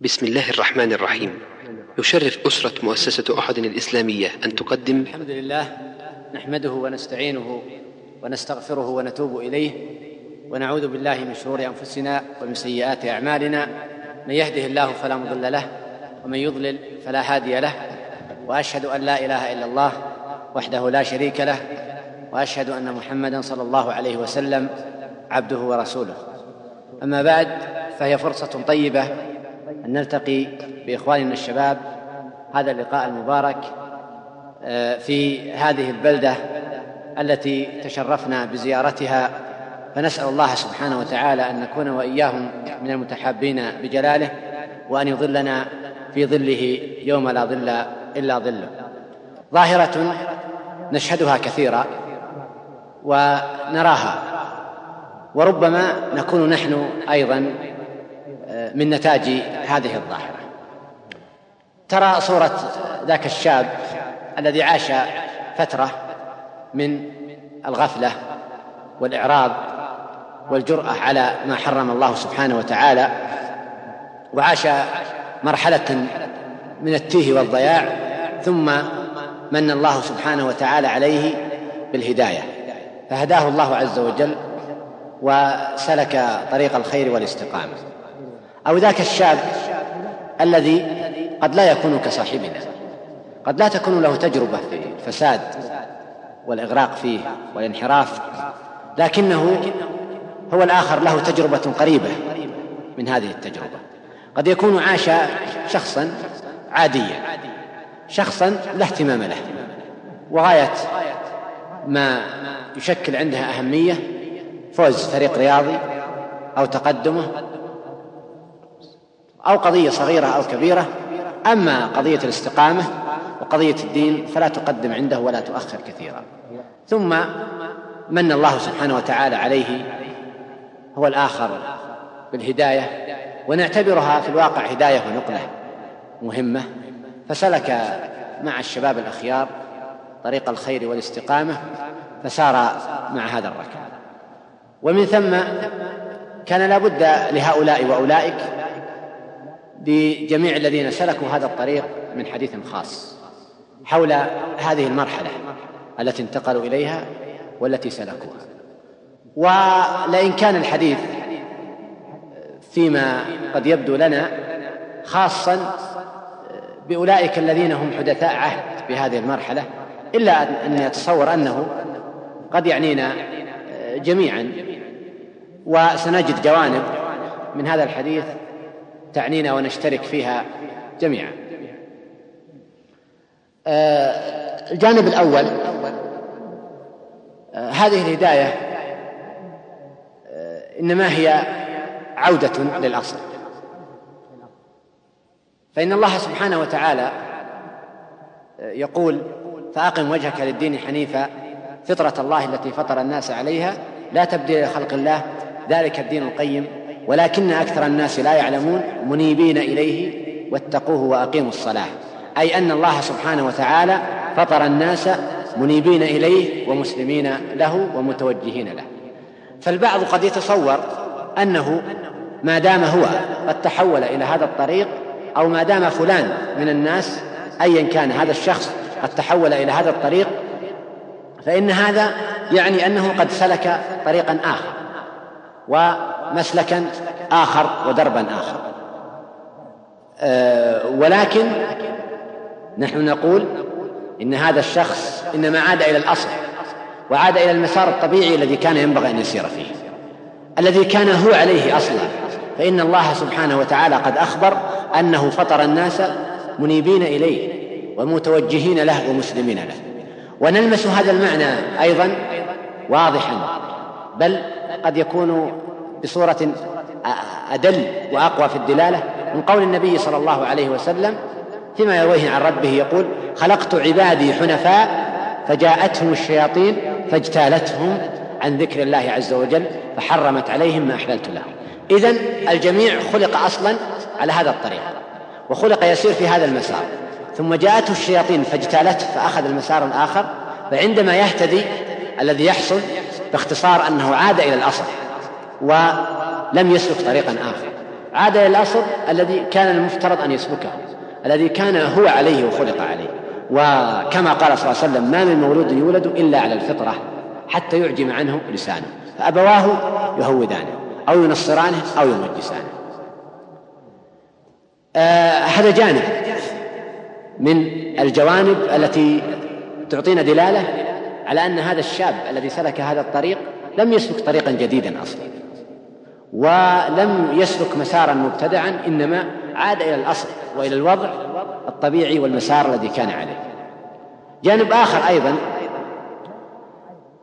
بسم الله الرحمن الرحيم. يشرف أسرة مؤسسة أحد الإسلامية أن تقدم. الحمد لله نحمده ونستعينه ونستغفره ونتوب إليه ونعوذ بالله من شرور أنفسنا ومن سيئات أعمالنا. من يهده الله فلا مضل له ومن يضلل فلا هادي له. وأشهد أن لا إله إلا الله وحده لا شريك له. وأشهد أن محمدا صلى الله عليه وسلم عبده ورسوله. أما بعد فهي فرصة طيبة أن نلتقي بإخواننا الشباب هذا اللقاء المبارك آه، في هذه البلدة التي تشرفنا بزيارتها. فنسأل الله سبحانه وتعالى أن نكون وإياهم من المتحابين بجلاله وأن يظلنا في ظله يوم لا ظل إلا ظله. ظاهرة نشهدها كثيرا ونراها وربما نكون نحن أيضا من نتاج هذه الظاهرة. ترى صورة ذاك الشاب الذي عاش فترة من الغفلة والإعراض والجرأة على ما حرم الله سبحانه وتعالى وعاش مرحلة من التيه والضياع ثم من الله سبحانه وتعالى عليه بالهداية. فهداه الله عز وجل وسلك طريق الخير والاستقامة. أو ذاك الشاب الذي قد لا يكون كصاحبنا. قد لا تكون له تجربة في الفساد والإغراق فيه والانحراف لكنه هو الآخر له تجربة قريبة من هذه التجربة. قد يكون عاش شخصا عاديا شخصا لا اهتمام له وغاية ما يشكل عندها أهمية فوز فريق رياضي أو تقدمه أو قضية صغيرة أو كبيرة. أما قضية الاستقامة وقضية الدين فلا تقدم عنده ولا تؤخر كثيرا. ثم من الله سبحانه وتعالى عليه هو الآخر بالهداية ونعتبرها في الواقع هداية ونقلة مهمة. فسلك مع الشباب الأخيار طريق الخير والاستقامة فسار مع هذا الركب ومن ثم كان لا بد لهؤلاء وأولئك لجميع الذين سلكوا هذا الطريق من حديث خاص حول هذه المرحلة التي انتقلوا إليها والتي سلكوها. ولئن كان الحديث فيما قد يبدو لنا خاصا بأولئك الذين هم حدثاء عهد بهذه المرحلة إلا أن يتصور أنه قد يعنينا جميعا. وسنجد جوانب من هذا الحديث تعنينا ونشترك فيها جميعا. آه، الجانب الأول آه، هذه الهداية آه، إنما هي عودة للأصل. فإن الله سبحانه وتعالى يقول فأقم وجهك للدين حنيفا فطرة الله التي فطر الناس عليها لا تبديل لخلق الله ذلك الدين القيم ولكن أكثر الناس لا يعلمون منيبين إليه واتقوه وأقيموا الصلاة. أي أن الله سبحانه وتعالى فطر الناس منيبين إليه ومسلمين له ومتوجهين له. فالبعض قد يتصور أنه ما دام هو قد تحول إلى هذا الطريق أو ما دام فلان من الناس أيا كان هذا الشخص قد تحول إلى هذا الطريق فإن هذا يعني أنه قد سلك طريقا آخر. ومسلكا آخر ودربا آخر. أه ولكن نحن نقول إن هذا الشخص إنما عاد إلى الأصل وعاد إلى المسار الطبيعي الذي كان ينبغي أن يسير فيه. الذي كان هو عليه أصلا. فإن الله سبحانه وتعالى قد أخبر أنه فطر الناس منيبين إليه ومتوجهين له ومسلمين له. ونلمس هذا المعنى أيضا واضحا. بل قد يكون بصورة أدل وأقوى في الدلالة من قول النبي صلى الله عليه وسلم فيما يرويه عن ربه يقول خلقت عبادي حنفاء فجاءتهم الشياطين فاجتالتهم عن ذكر الله عز وجل فحرمت عليهم ما أحللت لهم. إذن الجميع خلق أصلا على هذا الطريق وخلق يسير في هذا المسار ثم جاءته الشياطين فاجتالته فأخذ المسار الآخر فعندما يهتدي الذي يحصل باختصار أنه عاد إلى الأصل ولم يسلك طريقا آخر. عاد إلى الأصل الذي كان المفترض أن يسلكه الذي كان هو عليه وخلق عليه. وكما قال صلى الله عليه وسلم ما من مولود يولد إلا على الفطرة حتى يعجم عنه لسانه. فأبواه يهودانه أو ينصرانه أو يمجسانه. آه هذا جانب من الجوانب التي تعطينا دلالة على أن هذا الشاب الذي سلك هذا الطريق لم يسلك طريقا جديدا أصلا. ولم يسلك مسارا مبتدعا إنما عاد إلى الأصل وإلى الوضع الطبيعي والمسار الذي كان عليه. جانب آخر أيضا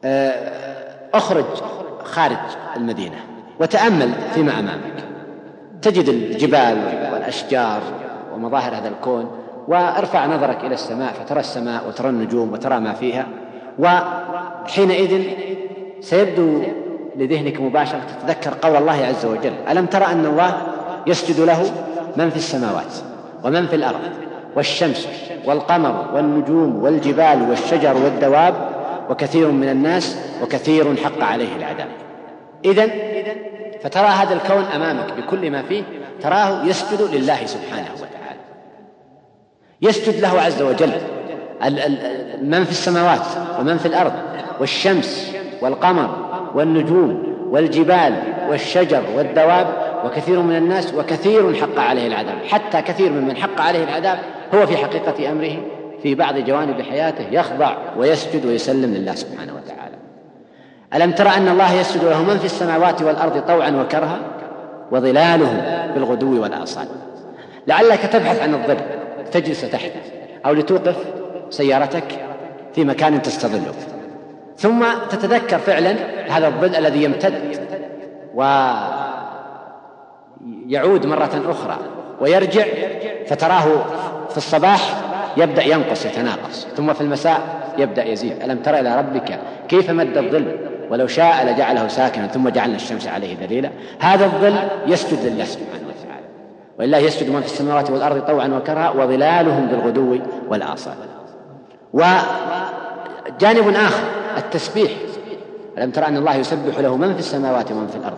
آه، أخرج خارج المدينة وتأمل فيما أمامك. تجد الجبال والأشجار ومظاهر هذا الكون وارفع نظرك إلى السماء فترى السماء وترى النجوم وترى ما فيها. وحينئذ سيبدو لذهنك مباشرة تتذكر قول الله عز وجل ألم ترى أن الله يسجد له من في السماوات ومن في الأرض والشمس والقمر والنجوم والجبال والشجر والدواب وكثير من الناس وكثير حق عليه العذاب. إذا فترى هذا الكون أمامك بكل ما فيه تراه يسجد لله سبحانه وتعالى. يسجد له عز وجل. من في السماوات ومن في الأرض والشمس والقمر والنجوم والجبال والشجر والدواب وكثير من الناس وكثير حق عليه العذاب. حتى كثير ممن حق عليه العذاب هو في حقيقة أمره في بعض جوانب حياته يخضع ويسجد ويسلم لله سبحانه وتعالى. ألم تر أن الله يسجد له من في السماوات والأرض طوعا وكرها وظلالهم بالغدو والآصال؟ لعلك تبحث عن الظل تجلس تحته أو لتوقف سيارتك في مكان تستظله. ثم تتذكر فعلا هذا الظل الذي يمتد ويعود مرة أخرى ويرجع فتراه في الصباح يبدأ ينقص يتناقص ثم في المساء يبدأ يزيد. ألم تر إلى ربك كيف مد الظل؟ ولو شاء لجعله ساكنا ثم جعلنا الشمس عليه دليلا هذا الظل يسجد لله سبحانه وتعالى. ولله يسجد من في السماوات والأرض طوعا وكرها وظلالهم بالغدو والآصال. وجانب آخر التسبيح. ألم ترى أن الله يسبح له من في السماوات ومن في الأرض؟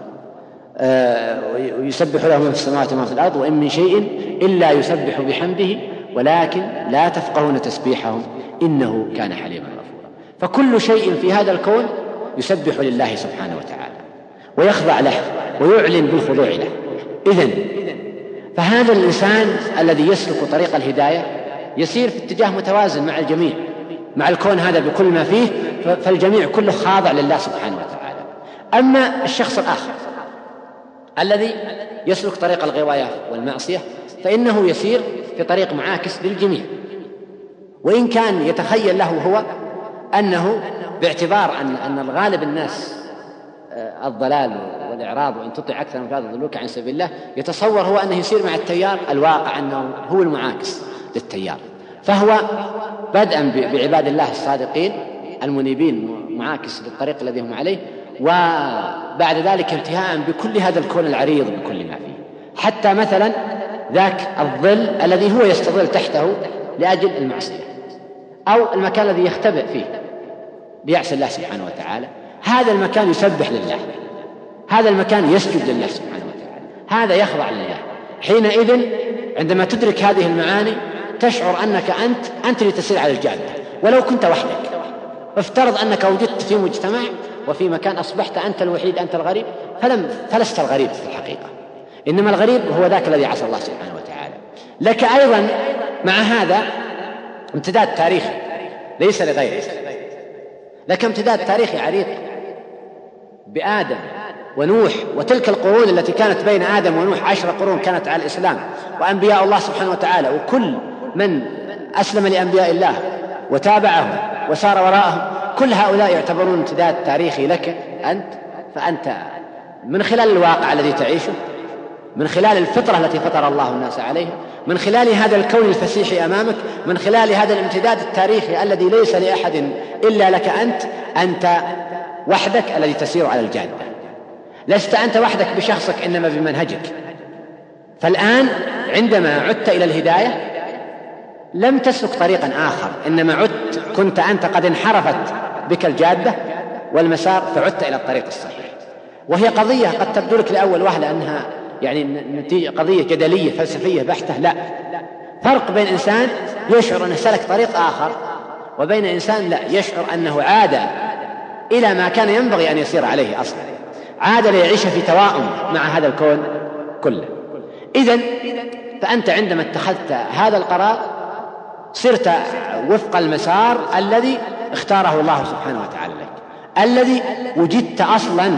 آه، يسبح له من في السماوات ومن في الأرض وإن من شيء إلا يسبح بحمده ولكن لا تفقهون تسبيحهم إنه كان حليما غفورا. فكل شيء في هذا الكون يسبح لله سبحانه وتعالى ويخضع له ويعلن بالخضوع له. إذن فهذا الإنسان الذي يسلك طريق الهداية يسير في اتجاه متوازن مع الجميع مع الكون هذا بكل ما فيه فالجميع كله خاضع لله سبحانه وتعالى. أما الشخص الآخر الذي يسلك طريق الغواية والمعصية فإنه يسير في طريق معاكس للجميع. وإن كان يتخيل له هو أنه باعتبار أن أن الغالب الناس آه، الضلال والإعراض وإن تطع أكثر من يضلوك عن سبيل الله يتصور هو أنه يسير مع التيار الواقع أنه هو المعاكس. للتيار. فهو بدءا بعباد الله الصادقين المنيبين معاكس للطريق الذي هم عليه وبعد ذلك انتهاء بكل هذا الكون العريض بكل ما فيه. حتى مثلا ذاك الظل الذي هو يستظل تحته لأجل المعصية أو المكان الذي يختبئ فيه ليعصي الله سبحانه وتعالى. هذا المكان يسبح لله. هذا المكان يسجد لله سبحانه وتعالى. هذا يخضع لله. حينئذ عندما تدرك هذه المعاني تشعر أنك أنت أنت اللي تسير على الجادة ولو كنت وحدك. افترض أنك وجدت في مجتمع وفي مكان أصبحت أنت الوحيد أنت الغريب فلم فلست الغريب في الحقيقة. إنما الغريب هو ذاك الذي عصى الله سبحانه وتعالى. لك أيضا مع هذا امتداد تاريخي ليس لغيره لك امتداد تاريخي عريق بآدم ونوح وتلك القرون التي كانت بين آدم ونوح عشر قرون كانت على الإسلام وأنبياء الله سبحانه وتعالى وكل من أسلم لأنبياء الله وتابعهم وسار وراءهم. كل هؤلاء يعتبرون امتداد تاريخي لك أنت فأنت من خلال الواقع الذي تعيشه من خلال الفطرة التي فطر الله الناس عليها من خلال هذا الكون الفسيح أمامك من خلال هذا الامتداد التاريخي الذي ليس لأحد إلا لك أنت أنت وحدك الذي تسير على الجادة. لست أنت وحدك بشخصك إنما بمنهجك. فالآن عندما عدت إلى الهداية لم تسلك طريقا آخر إنما عدت كنت أنت قد انحرفت بك الجادة والمسار فعدت إلى الطريق الصحيح. وهي قضية قد تبدو لك لأول وهلة أنها يعني نتيجة قضية جدلية فلسفية بحتة لا. فرق بين إنسان يشعر أنه سلك طريق آخر وبين إنسان لا يشعر أنه عاد إلى ما كان ينبغي أن يسير عليه أصلا. عاد ليعيش في توائم مع هذا الكون كله. إذا فأنت عندما اتخذت هذا القرار صرت وفق المسار الذي اختاره الله سبحانه وتعالى لك. الذي وجدت أصلا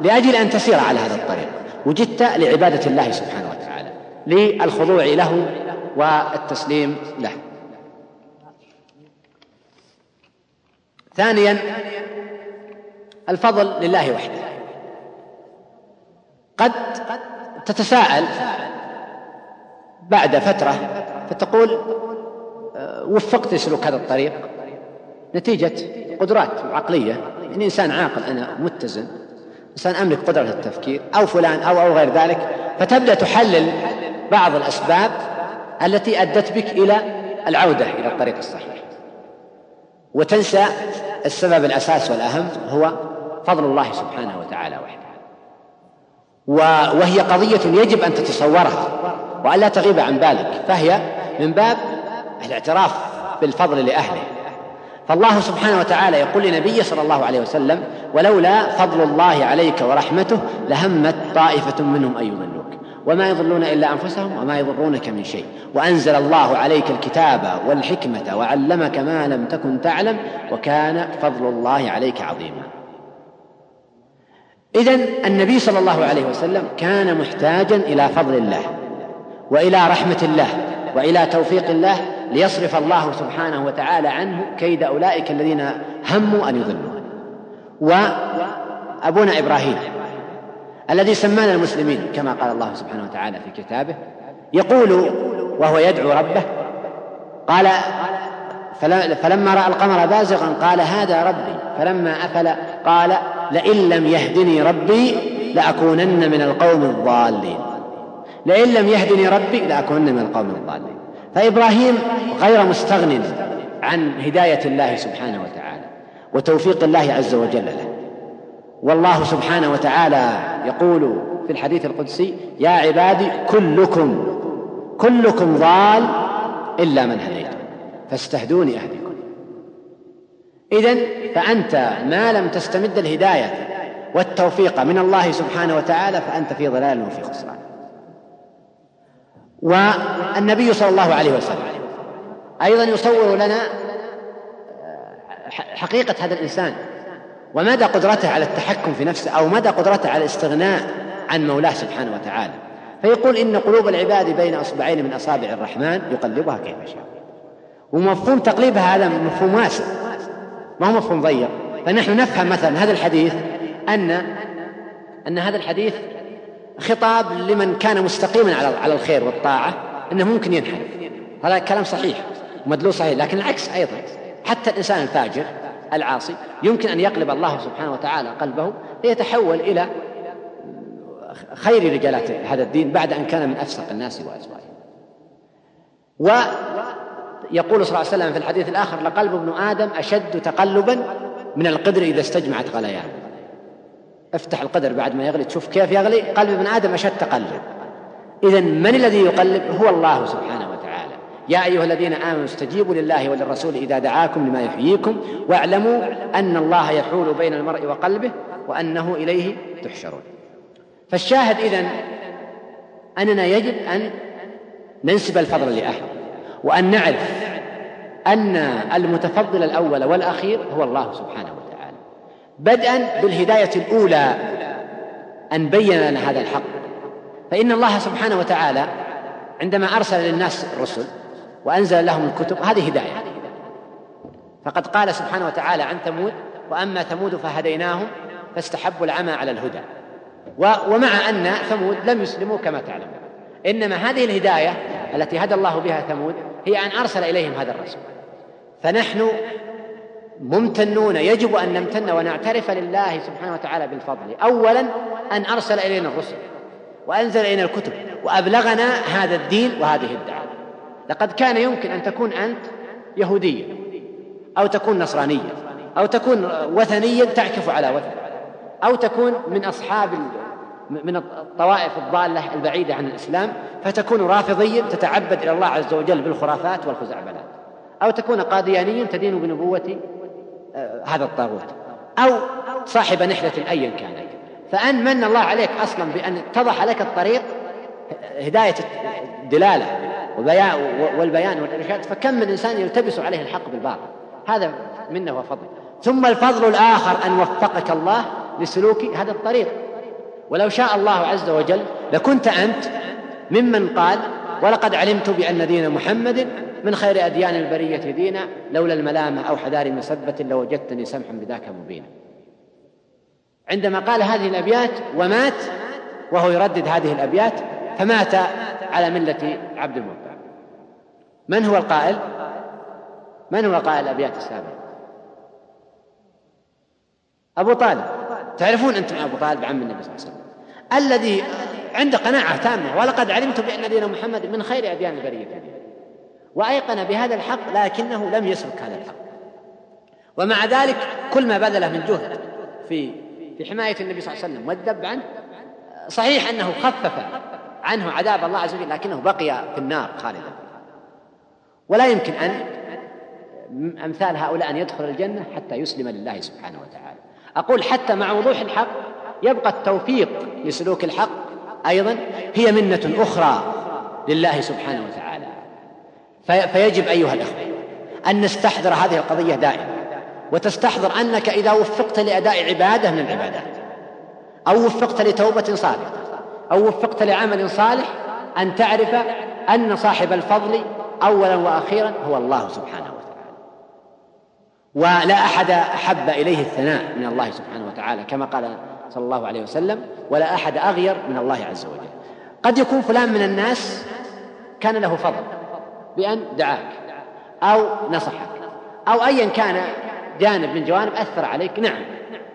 لأجل أن تسير على هذا الطريق. وجدت لعبادة الله سبحانه وتعالى للخضوع له والتسليم له. ثانيا الفضل لله وحده. قد تتساءل بعد فترة فتقول وفقت لسلوك هذا الطريق. نتيجة قدرات عقلية. يعني إنسان عاقل أنا متزن. إنسان أملك قدرة التفكير. أو فلان أو أو غير ذلك. فتبدأ تحلل بعض الأسباب التي أدت بك إلى العودة إلى الطريق الصحيح. وتنسى السبب الأساس والأهم هو فضل الله سبحانه وتعالى وحده. وهي قضية يجب أن تتصورها وأن لا تغيب عن بالك. فهي من باب الاعتراف بالفضل لأهله. فالله سبحانه وتعالى يقول لنبيه صلى الله عليه وسلم ولولا فضل الله عليك ورحمته لهمت طائفة منهم أن يضلوك. وما يضلون إلا أنفسهم وما يضرونك من شيء. وأنزل الله عليك الكتاب والحكمة وعلمك ما لم تكن تعلم وكان فضل الله عليك عظيما. إذا النبي صلى الله عليه وسلم كان محتاجا إلى فضل الله وإلى رحمة الله وإلى توفيق الله ليصرف الله سبحانه وتعالى عنه كيد أولئك الذين هموا أن يضلوا. وأبونا إبراهيم الذي سمانا المسلمين كما قال الله سبحانه وتعالى في كتابه يقول وهو يدعو ربه قال فلما رأى القمر بازغا قال هذا ربي فلما أفل قال لئن لم يهدني ربي لأكونن من القوم الضالين. لئن لم يهدني ربي لأكونن من القوم الضالين. فإبراهيم غير مستغن عن هداية الله سبحانه وتعالى وتوفيق الله عز وجل له. والله سبحانه وتعالى يقول في الحديث القدسي يا عبادي كلكم كلكم ضال إلا من هديته فاستهدوني اهدكم اذا فأنت ما لم تستمد الهداية والتوفيق من الله سبحانه وتعالى فأنت في ضلال وفي خسران. والنبي صلى الله عليه وسلم. أيضا يصور لنا حقيقة هذا الإنسان. ومدى قدرته على التحكم في نفسه أو مدى قدرته على الاستغناء عن مولاه سبحانه وتعالى. فيقول إن قلوب العباد بين أصبعين من أصابع الرحمن يقلبها كيف يشاء. ومفهوم تقليبها هذا مفهوم واسع. ما هو مفهوم ضيق. فنحن نفهم مثلا هذا الحديث أن أن هذا الحديث خطاب لمن كان مستقيما على على الخير والطاعة إنه ممكن ينحرف. هذا كلام صحيح ومدلول صحيح لكن العكس أيضا. حتى الإنسان الفاجر العاصي يمكن أن يقلب الله سبحانه وتعالى قلبه ليتحول إلى خير رجالات هذا الدين بعد أن كان من أفسق الناس وأزواجه. ويقول صلى الله عليه وسلم في الحديث الآخر لقلب ابن آدم أشد تقلبا من القدر إذا استجمعت غليان أفتح القدر بعد ما يغلي. تشوف كيف يغلي؟ قلب ابن آدم أشد تقلب اذا من الذي يقلب؟ هو الله سبحانه وتعالى. يا أيها الذين آمنوا استجيبوا لله وللرسول إذا دعاكم لما يحييكم واعلموا أن الله يحول بين المرء وقلبه وأنه إليه تحشرون. فالشاهد إذن أننا يجب أن ننسب الفضل لاهله وأن نعرف أن المتفضل الأول والأخير هو الله سبحانه وتعالى بدءا بالهداية الأولى أن بين لنا هذا الحق. فإن الله سبحانه وتعالى عندما أرسل للناس الرسل وأنزل لهم الكتب هذه هداية. فقد قال سبحانه وتعالى عن ثمود وأما ثمود فهديناهم فاستحبوا العمى على الهدى. ومع أن ثمود لم يسلموا كما تعلمون إنما هذه الهداية التي هدى الله بها ثمود هي أن أرسل إليهم هذا الرسول. فنحن ممتنون يجب أن نمتن ونعترف لله سبحانه وتعالى بالفضل. اولا أن أرسل إلينا الرسل وأنزل إلينا الكتب وأبلغنا هذا الدين وهذه الدعوة. لقد كان يمكن أن تكون أنت يهوديا أو تكون نصرانيا أو تكون وثنيا تعكف على وثن أو تكون من أصحاب من الطوائف الضالة البعيدة عن الإسلام فتكون رافضيا تتعبد إلى الله عز وجل بالخرافات والخزعبلات. أو تكون قاديانيا تدين بنبوة هذا الطاغوت. أو صاحب نحلة أيا كانت. فأن من الله عليك أصلا بأن اتضح لك الطريق هداية الدلالة والبيان والإرشاد فكم من إنسان يلتبس عليه الحق بالباطل. هذا منه وفضل. ثم الفضل الآخر أن وفقك الله لسلوك هذا الطريق. ولو شاء الله عز وجل لكنت أنت ممن قال ولقد علمت بأن دين محمد من خير أديان البرية دينا لولا الملامة أو حذار مسبة لوجدتني سمحا بذاك مبينا. عندما قال هذه الأبيات ومات وهو يردد هذه الأبيات فمات على ملة عبد المطلب. من هو القائل؟ من هو قائل الأبيات السابقة؟ أبو طالب. تعرفون أنتم أبو طالب عم النبي صلى الله عليه وسلم. الذي عنده قناعة تامة ولقد علمت بأن دين محمد من خير أديان البرية وأيقن بهذا الحق لكنه لم يسلك هذا الحق. ومع ذلك كل ما بذله من جهد في في حماية النبي صلى الله عليه وسلم والذب عنه صحيح أنه خفف عنه عذاب الله عز وجل لكنه بقي في النار خالدا. ولا يمكن أن أمثال هؤلاء أن يدخل الجنة حتى يسلم لله سبحانه وتعالى. أقول حتى مع وضوح الحق يبقى التوفيق لسلوك الحق أيضا هي منة أخرى لله سبحانه وتعالى. فيجب أيها الأخوة أن نستحضر هذه القضية دائما وتستحضر أنك إذا وفقت لأداء عبادة من العبادات أو وفقت لتوبة صادقة أو وفقت لعمل صالح أن تعرف أن صاحب الفضل أولا وأخيرا هو الله سبحانه وتعالى. ولا أحد أحب إليه الثناء من الله سبحانه وتعالى كما قال صلى الله عليه وسلم ولا أحد أغير من الله عز وجل. قد يكون فلان من الناس كان له فضل بأن دعاك أو نصحك أو أيا كان جانب من جوانب أثر عليك نعم.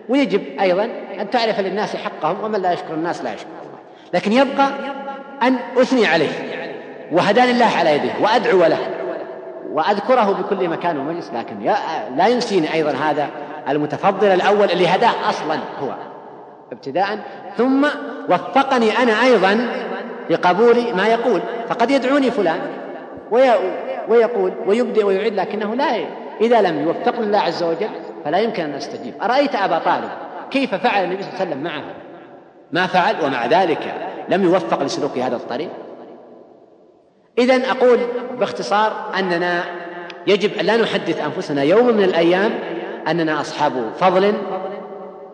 ويجب أيضا أن تعرف للناس حقهم ومن لا يشكر الناس لا يشكر الله. لكن يبقى أن أثني عليه وهداني الله على يده وأدعو له وأذكره بكل مكان ومجلس لكن لا ينسيني أيضا هذا المتفضل الأول اللي هداه أصلا هو ابتداء. ثم وفقني أنا أيضا لقبول ما يقول فقد يدعوني فلان. ويقول ويبدئ ويعيد لكنه لا إذا لم يوفقني الله عز وجل فلا يمكن أن أستجيب أرأيت أبا طالب؟ كيف فعل النبي صلى الله عليه وسلم معه؟ ما فعل ومع ذلك لم يوفق لسلوك هذا الطريق؟ إذا أقول باختصار أننا يجب أن لا نحدث أنفسنا يوم من الأيام أننا أصحاب فضل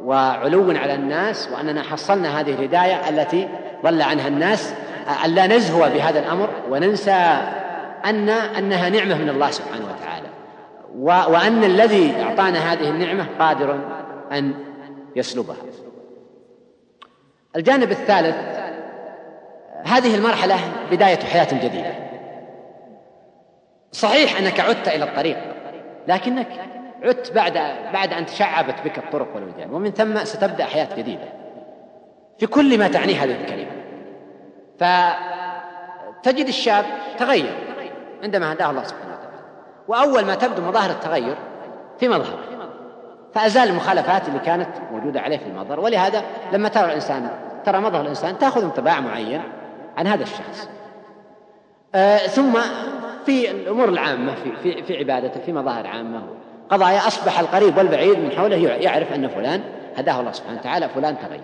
وعلو على الناس وأننا حصلنا هذه الهداية التي ضل عنها الناس. أن لا نزهو بهذا الأمر وننسى أن أنها نعمة من الله سبحانه وتعالى. وأن الذي أعطانا هذه النعمة قادر أن يسلبها. الجانب الثالث هذه المرحلة بداية حياة جديدة. صحيح أنك عدت إلى الطريق لكنك عدت بعد بعد أن تشعبت بك الطرق والوجدان ومن ثم ستبدأ حياة جديدة. في كل ما تعنيه هذه الكلمة. فتجد الشاب تغير. عندما هداه الله سبحانه وتعالى. وأول ما تبدو مظاهر التغير في مظهر. فأزال المخالفات اللي كانت موجودة عليه في المظهر. ولهذا لما ترى الإنسان ترى مظهر الإنسان تأخذ انطباع معين عن هذا الشخص. آه ثم في الأمور العامة في, في, في عبادته في مظاهر عامة. قضايا أصبح القريب والبعيد من حوله يعرف أن فلان هداه الله سبحانه وتعالى فلان تغير.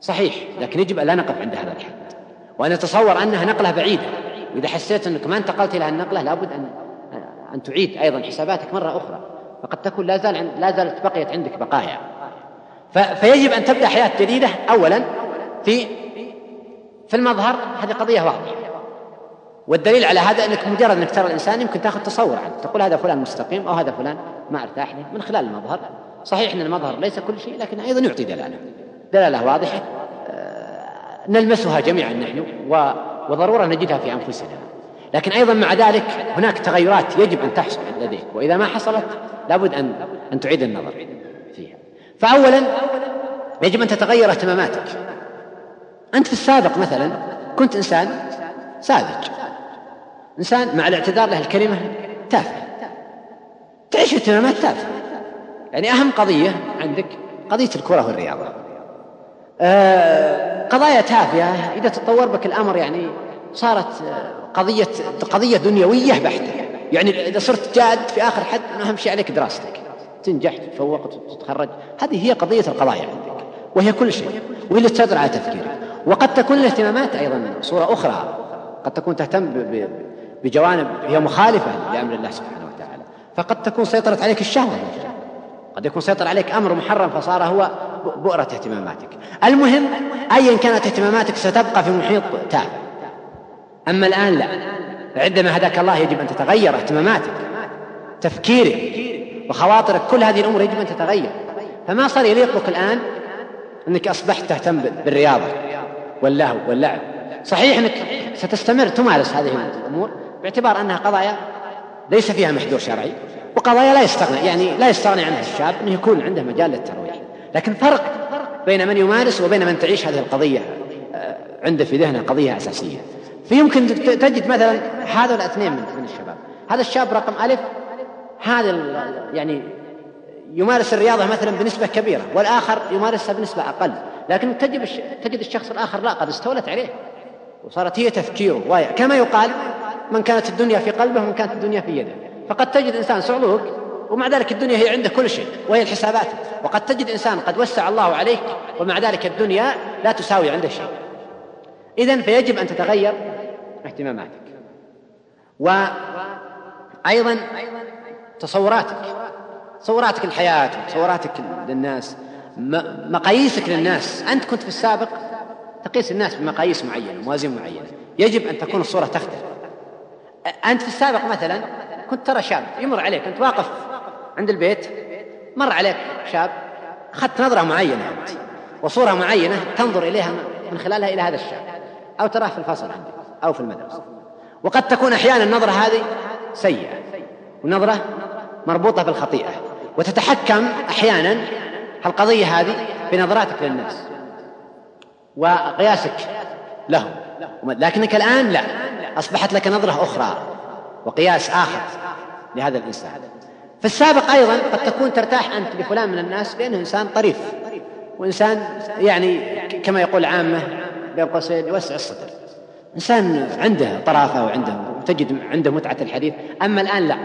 صحيح لكن يجب أن لا نقف عند هذا الحد. وأن نتصور أنها نقلة بعيدة. وإذا حسيت أنك ما انتقلت إلى النقلة لابد أن أن تعيد أيضا حساباتك مرة أخرى. فقد تكون لا زال لا زالت بقيت عندك بقايا. فيجب أن تبدأ حياة جديدة أولا في في المظهر. هذه قضية واضحة. والدليل على هذا أنك مجرد أنك ترى الإنسان يمكن تأخذ تصور عنه تقول هذا فلان مستقيم أو هذا فلان ما ارتاح له من خلال المظهر. صحيح أن المظهر ليس كل شيء لكن أيضا يعطي دلالة. دلالة واضحة. آه، نلمسها جميعا نحن وضرورة نجدها في أنفسنا. لكن أيضا مع ذلك هناك تغيرات يجب أن تحصل لديك وإذا ما حصلت لابد أن أن تعيد النظر فيها. فاولا يجب أن تتغير اهتماماتك. أنت في السابق مثلا كنت إنسان ساذج. إنسان مع الاعتذار له الكلمة تافه تعيش اهتمامات تافهة. يعني أهم قضية عندك قضية الكرة والرياضة. قضايا تافهة. إذا تطور بك الأمر يعني صارت قضية قضية دنيوية بحتة. يعني إذا صرت جاد في آخر حد أهم شيء عليك دراستك. تنجح تتفوق وتتخرج هذه هي قضية القضايا عندك وهي كل شيء وهي اللي تسيطر على تفكيرك. وقد تكون الاهتمامات أيضا صورة أخرى. قد تكون تهتم بجوانب هي مخالفة لأمر الله سبحانه وتعالى. فقد تكون سيطرت عليك الشهوة. قد يكون سيطر عليك أمر محرم فصار هو بؤرة اهتماماتك. المهم أيا كانت اهتماماتك ستبقى في محيط تافه أما الآن لا. عندما هداك الله يجب أن تتغير اهتماماتك تفكيرك وخواطرك كل هذه الأمور يجب أن تتغير. فما صار يليق بك الآن؟ أنك أصبحت تهتم بالرياضة واللهو واللعب. صحيح أنك ستستمر تمارس هذه الأمور باعتبار أنها قضايا ليس فيها محذور شرعي. وقضايا لا يستغنى يعني لا يستغني عنها الشاب أنه يكون عنده مجال للترويح لكن فرق بين من يمارس وبين من تعيش هذه القضية آه، عنده في ذهنه قضية أساسية. فيمكن تجد مثلا هذا الاثنين من الشباب. هذا الشاب رقم ألف هذا يعني يمارس الرياضة مثلا بنسبة كبيرة والآخر يمارسها بنسبة أقل. لكن تجد تجد الشخص الآخر لا قد استولت عليه وصارت هي تفكيره كما يقال من كانت الدنيا في قلبه ومن كانت الدنيا في يده. فقد تجد إنسان صعلوك ومع ذلك الدنيا هي عنده كل شيء وهي الحسابات. وقد تجد إنسان قد وسع الله عليك ومع ذلك الدنيا لا تساوي عنده شيء. إذن فيجب أن تتغير اهتماماتك. وأيضا تصوراتك. تصوراتك الحياة وتصوراتك للناس مقاييسك للناس. أنت كنت في السابق تقيس الناس بمقاييس معينة موازين معينة. يجب أن تكون الصورة تختلف أنت في السابق مثلا كنت ترى شاب يمر عليك أنت واقف عند البيت مر عليك شاب أخذت نظرة معينة أنت وصورة معينة تنظر إليها من خلالها إلى هذا الشاب أو تراه في الفصل عندك أو في المدرسة. وقد تكون أحيانا النظرة هذه سيئة ونظرة مربوطة بالخطيئة وتتحكم أحيانا القضية هذه بنظراتك للناس وقياسك لهم لكنك الآن لا أصبحت لك نظرة أخرى. وقياس آخر لهذا الإنسان. في السابق أيضا قد تكون ترتاح أنت لفلان من الناس لأنه إنسان طريف وإنسان يعني كما يقول عامة بين قوسين يوسع الصدر. إنسان عنده طرافة وعنده وتجد عنده متعة الحديث أما الآن لا.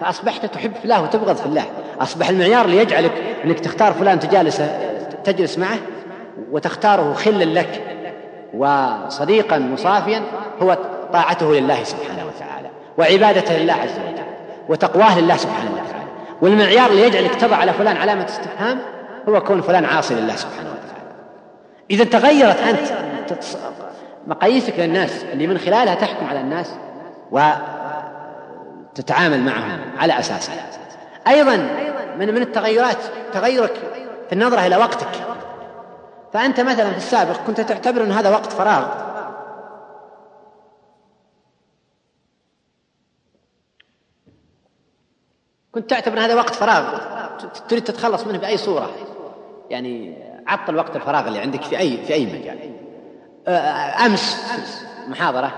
فأصبحت تحب في الله وتبغض في الله أصبح المعيار اللي يجعلك أنك تختار فلان تجالسه تجلس معه وتختاره خلا لك وصديقا مصافيا هو طاعته لله سبحانه. وعبادته لله عز وجل وتقواه لله سبحانه وتعالى. والمعيار اللي يجعلك تضع على فلان علامة استفهام هو كون فلان عاصي لله سبحانه وتعالى. إذا تغيرت أنت مقاييسك للناس اللي من خلالها تحكم على الناس وتتعامل معهم على أساسها أيضا من من التغيرات تغيرك في النظرة إلى وقتك. فأنت مثلا في السابق كنت تعتبر أن هذا وقت فراغ. كنت تعتبر هذا وقت فراغ. تريد تتخلص منه بأي صورة؟ يعني عطل وقت الفراغ اللي عندك في أي في أي مجال. آه، أمس محاضرة.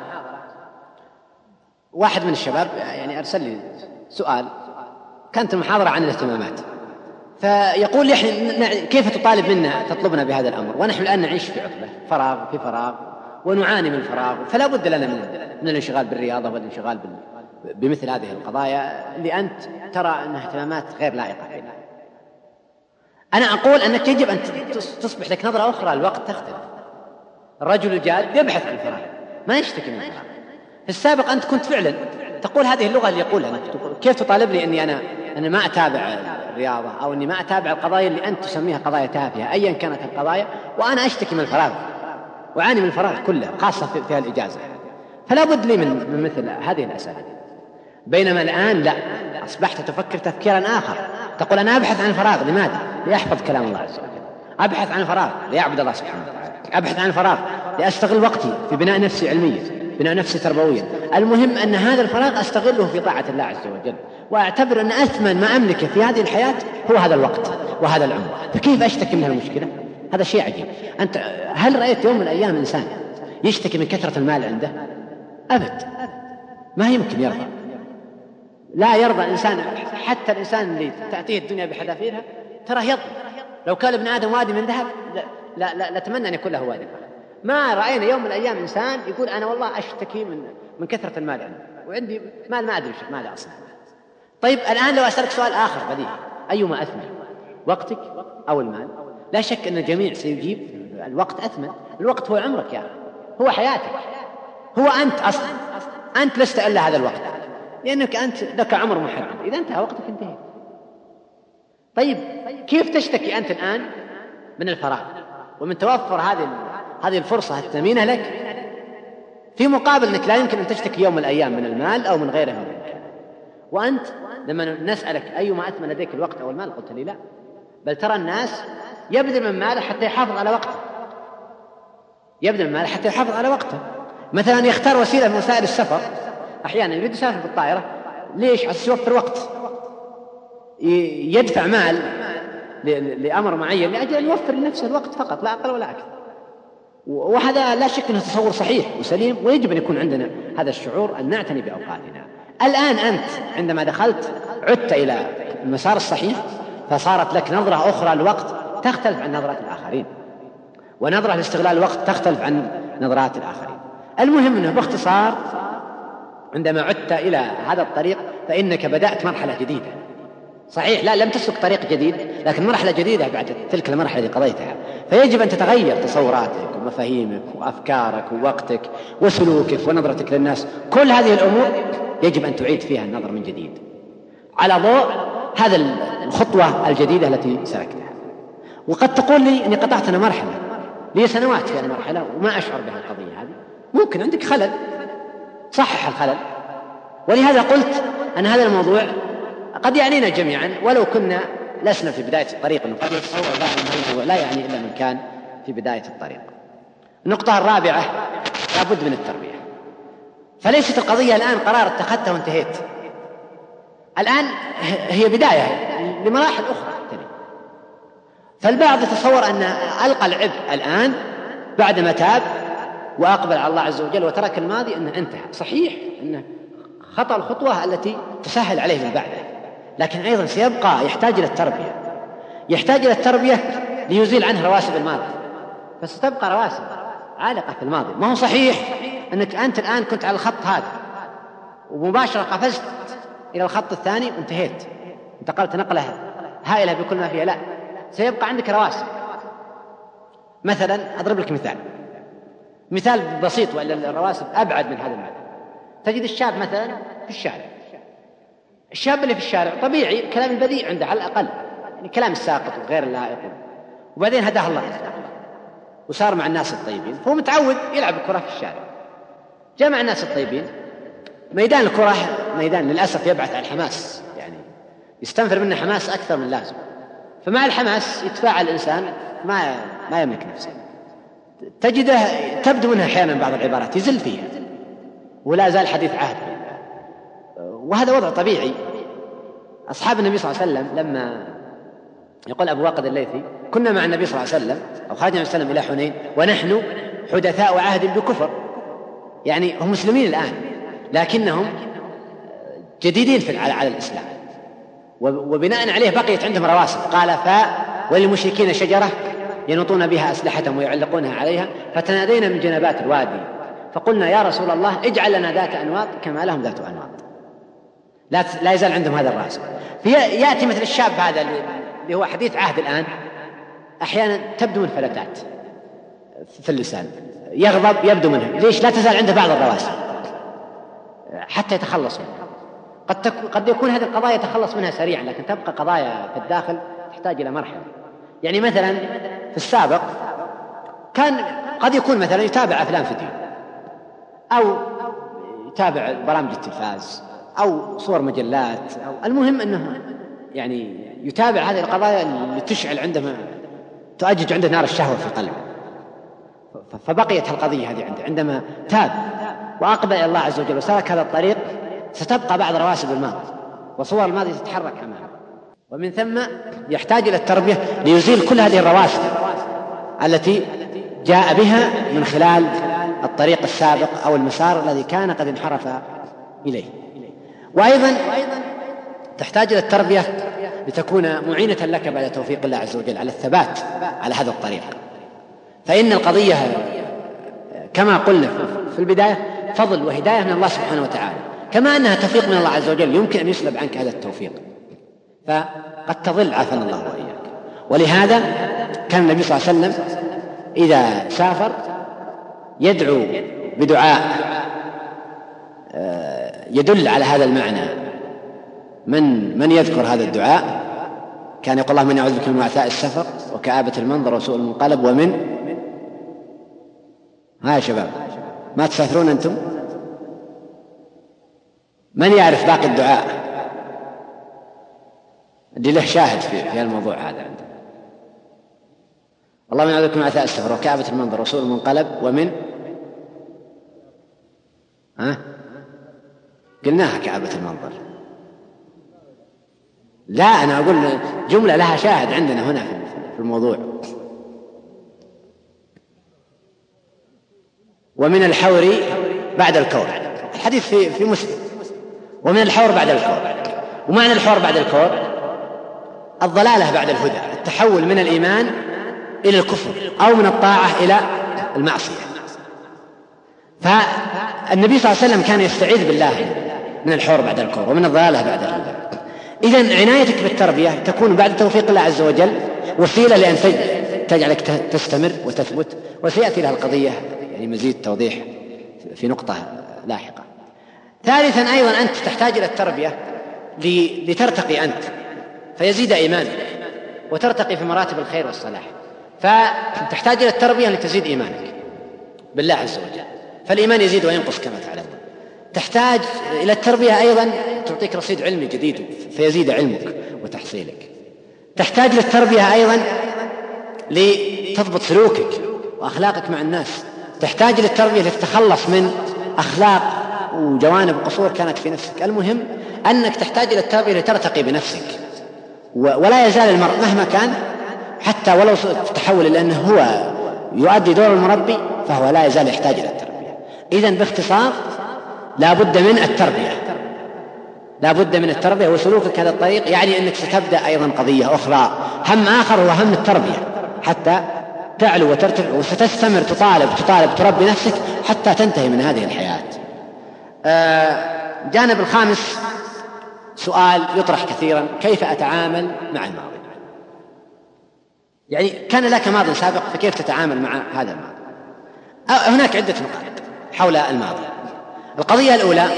واحد من الشباب يعني أرسل لي سؤال. كانت المحاضرة عن الاهتمامات. فيقول لي كيف تطالب منا تطلبنا بهذا الأمر؟ ونحن الآن نعيش في عطلة. فراغ في فراغ. ونعاني من الفراغ فلا بد لنا من من الانشغال بالرياضة والانشغال بمثل هذه القضايا اللي انت ترى أنها اهتمامات غير لائقة فينا. أنا أقول أنك يجب أن تصبح لك نظرة أخرى الوقت تختلف. الرجل الجاد يبحث عن الفراغ ما يشتكي من الفراغ. في السابق أنت كنت فعلا تقول هذه اللغة اللي يقولها كيف تطالبني إني أنا أنا ما أتابع الرياضة أو إني ما أتابع القضايا اللي أنت تسميها قضايا تافهة ايا كانت القضايا وأنا أشتكي من الفراغ اعاني من الفراغ كله خاصة في الإجازة فلا بد لي من, مثل هذه الاساليب بينما الآن لا. أصبحت تفكر تفكيرا آخر. تقول أنا أبحث عن الفراغ لماذا؟ لاحفظ كلام الله عز وجل. أبحث عن الفراغ لاعبد الله سبحانه وتعالى. أبحث عن الفراغ لأستغل وقتي في بناء نفسي علميا. بناء نفسي تربويا. المهم أن هذا الفراغ أستغله في طاعة الله عز وجل. وأعتبر أن أثمن ما املكه في هذه الحياة هو هذا الوقت وهذا العمر. فكيف أشتكي من المشكلة هذا شيء عجيب. أنت هل رأيت يوم من الأيام إنسان يشتكي من كثرة المال عنده؟ أبد. ما يمكن يرضى. لا يرضى الإنسان حتى الإنسان اللي تأتيه الدنيا بحذافيرها تراه يضمن لو كان ابن آدم وادي من ذهب لا لا نتمنى أن يكون له والد ما رأينا يوم من الأيام إنسان يقول أنا والله أشتكي من من كثرة المال عندي وعندي مال ما أدري ماذا أصنع طيب الآن لو أسألك سؤال آخر بديهي أيما أثمن؟ وقتك أو المال؟ لا شك أن الجميع سيجيب الوقت أثمن. الوقت هو عمرك يا أخي هو حياتك هو أنت أصلا. أنت لست إلا هذا الوقت. لأنك أنت لك عمر محدد. إذا انتهى وقتك انتهى طيب كيف تشتكي أنت الآن من الفراغ؟ ومن توفر هذه هذه الفرصة الثمينة لك؟ في مقابل أنك لا يمكن أن تشتكي يوم من الأيام من المال أو من غيره من وأنت لما نسألك أيما أثمن لديك الوقت أو المال؟ قلت لي لا. بل ترى الناس يبذل من ماله حتى يحافظ على وقته. يبذل من ماله حتى يحافظ على وقته. مثلا يختار وسيلة من وسائل السفر. أحيانا يريد يسافر بالطائرة. ليش؟ عشان يوفر وقت يدفع مال لأمر معين لأجل أن يوفر لنفسه الوقت فقط لا أقل ولا أكثر. وهذا لا شك أنه تصور صحيح وسليم ويجب أن يكون عندنا هذا الشعور أن نعتني بأوقاتنا. الآن أنت عندما دخلت عدت إلى المسار الصحيح فصارت لك نظرة أخرى للوقت تختلف عن نظرة الآخرين. ونظرة لاستغلال الوقت تختلف عن نظرات الآخرين. المهم أنه باختصار عندما عدت إلى هذا الطريق فإنك بدأت مرحلة جديدة. صحيح لا لم تسلك طريق جديد لكن مرحلة جديدة بعد تلك المرحلة التي قضيتها. فيجب أن تتغير تصوراتك ومفاهيمك وأفكارك ووقتك وسلوكك ونظرتك للناس. كل هذه الأمور يجب أن تعيد فيها النظر من جديد. على ضوء هذا الخطوة الجديدة التي سلكتها. وقد تقول لي أني قطعت أنا مرحلة لي سنوات في المرحلة وما أشعر بها القضية هذه. ممكن عندك خلل. صحح الخلل. ولهذا قلت أن هذا الموضوع قد يعنينا جميعا ولو كنا لسنا في بداية الطريق قد يتصور بعض الموضوع لا يعني إلا من كان في بداية الطريق. النقطة الرابعة لابد من التربية. فليست القضية الآن قرار اتخذته وانتهيت. الآن هي بداية لمراحل أخرى. فالبعض يتصور أن ألقى العبء الآن بعدما تاب وأقبل على الله عز وجل وترك الماضي أنه انتهى. صحيح أنه خطأ الخطوة التي تسهل عليه ما بعده. لكن أيضا سيبقى يحتاج إلى التربية. يحتاج إلى التربية ليزيل عنه رواسب الماضي. فستبقى رواسب عالقة في الماضي. ما هو صحيح أنك أنت الآن كنت على الخط هذا ومباشرة قفزت إلى الخط الثاني وانتهيت. انتقلت نقلة هائلة بكل ما فيها. لا سيبقى عندك رواسب. مثلا أضرب لك مثال. مثال بسيط وإلا الرواسب أبعد من هذا المعنى. تجد الشاب مثلا في الشارع. الشاب اللي في الشارع طبيعي كلام البذيء عنده على الأقل. يعني كلام الساقط وغير اللائق. وبعدين هداه الله. وصار مع الناس الطيبين. فهو متعود يلعب الكرة في الشارع. جاء مع الناس الطيبين. ميدان الكرة ميدان للأسف يبعث على الحماس يعني يستنفر منه حماس أكثر من اللازم. فمع الحماس يتفاعل الإنسان ما ما يملك نفسه. تجده تبدو منها أحيانا بعض العبارات يزل فيها. ولا زال حديث عهد. وهذا وضع طبيعي. أصحاب النبي صلى الله عليه وسلم لما يقول أبو واقد الليثي كنا مع النبي صلى الله عليه وسلم أو خرجنا النبي صلى الله عليه وسلم إلى حنين ونحن حدثاء عهد بكفر. يعني هم مسلمين الآن لكنهم جديدين في على, الإسلام. وبناء عليه بقيت عندهم رواسب. قال ف وللمشركين شجرة ينطون بها أسلحتهم ويعلقونها عليها فتنادينا من جنبات الوادي فقلنا يا رسول الله اجعل لنا ذات أنواط كما لهم ذات أنواط. لا لا يزال عندهم هذا الرأس. يأتي مثل الشاب هذا اللي هو حديث عهد الآن أحيانا تبدو من فلتات في اللسان يغضب يبدو منه. ليش؟ لا تزال عنده بعض الرواسب. حتى يتخلص منها. قد تك... قد يكون هذه القضايا يتخلص منها سريعا لكن تبقى قضايا في الداخل تحتاج إلى مرحلة. يعني مثلا في السابق كان قد يكون مثلا يتابع أفلام فيديو أو يتابع برامج التلفاز أو صور مجلات أو المهم إنه يعني يتابع هذه القضايا اللي تشعل عنده تؤجج عنده نار الشهوة في قلبه فبقيت القضية هذه عنده. عندما تاب وأقبل إلى الله عز وجل وسلك هذا الطريق ستبقى بعض رواسب الماضي وصور الماضي تتحرك أمامه. ومن ثم يحتاج إلى التربية ليزيل كل هذه الرواسب التي جاء بها من خلال الطريق السابق أو المسار الذي كان قد انحرف إليه. وأيضا تحتاج إلى التربية لتكون معينة لك بعد توفيق الله عز وجل على الثبات على هذا الطريق. فإن القضية كما قلنا في البداية فضل وهداية من الله سبحانه وتعالى كما أنها توفيق من الله عز وجل يمكن أن يسلب عنك هذا التوفيق. فقد تضل عافانا الله وإياك ولهذا كان النبي صلى الله عليه وسلم إذا سافر يدعو بدعاء آه، يدل على هذا المعنى من من يذكر هذا الدعاء كان يقول اللهم إني أعوذ بك من وعثاء السفر وكآبة المنظر وسوء المنقلب ومن ها يا شباب ما تسافرون أنتم؟ من يعرف باقي الدعاء؟ اللي له شاهد في في الموضوع هذا عندنا اللهم اعوذ بك من وعثاء السفر وكآبة المنظر وسوء المنقلب ومن؟ ها؟ قلناها كآبة المنظر لا أنا أقول جملة لها شاهد عندنا هنا في الموضوع. ومن الحور بعد الكور. الحديث في في مسلم. ومن الحور بعد الكور. ومعنى الحور بعد الكور؟ الضلالة بعد الهدى التحول من الإيمان إلى الكفر أو من الطاعة إلى المعصية. فالنبي صلى الله عليه وسلم كان يستعيذ بالله من الحور بعد الكور ومن الضلالة بعد الهدى. إذا عنايتك بالتربية تكون بعد توفيق الله عز وجل وسيلة لأن تجعلك تستمر وتثبت وسيأتي لها القضية يعني مزيد توضيح في نقطة لاحقة. ثالثا أيضا أنت تحتاج إلى التربية لترتقي أنت. فيزيد إيمانك وترتقي في مراتب الخير والصلاح. فتحتاج إلى التربية لتزيد إيمانك بالله عز وجل. فالإيمان يزيد وينقص كما تعلمون تحتاج إلى التربية أيضا تعطيك رصيد علمي جديد فيزيد علمك وتحصيلك. تحتاج للتربية أيضا لتضبط سلوكك وأخلاقك مع الناس. تحتاج للتربية لتتخلص من أخلاق وجوانب قصور كانت في نفسك. المهم أنك تحتاج إلى التربية لترتقي بنفسك. ولا يزال المرء مهما كان حتى ولو تحول إلى أنه هو يؤدي دور المربي فهو لا يزال يحتاج إلى التربية. إذا باختصار لا بد من التربية. لا بد من التربية وسلوكك هذا الطريق يعني أنك ستبدأ أيضا قضية أخرى. هم آخر هو هم التربية. حتى تعلو وترتفع وستستمر تطالب تطالب تربي نفسك حتى تنتهي من هذه الحياة. الجانب آه، الخامس سؤال يطرح كثيرا. كيف أتعامل مع الماضي؟ يعني كان لك ماض سابق فكيف تتعامل مع هذا الماضي؟ هناك عدة نقاط حول الماضي. القضية الأولى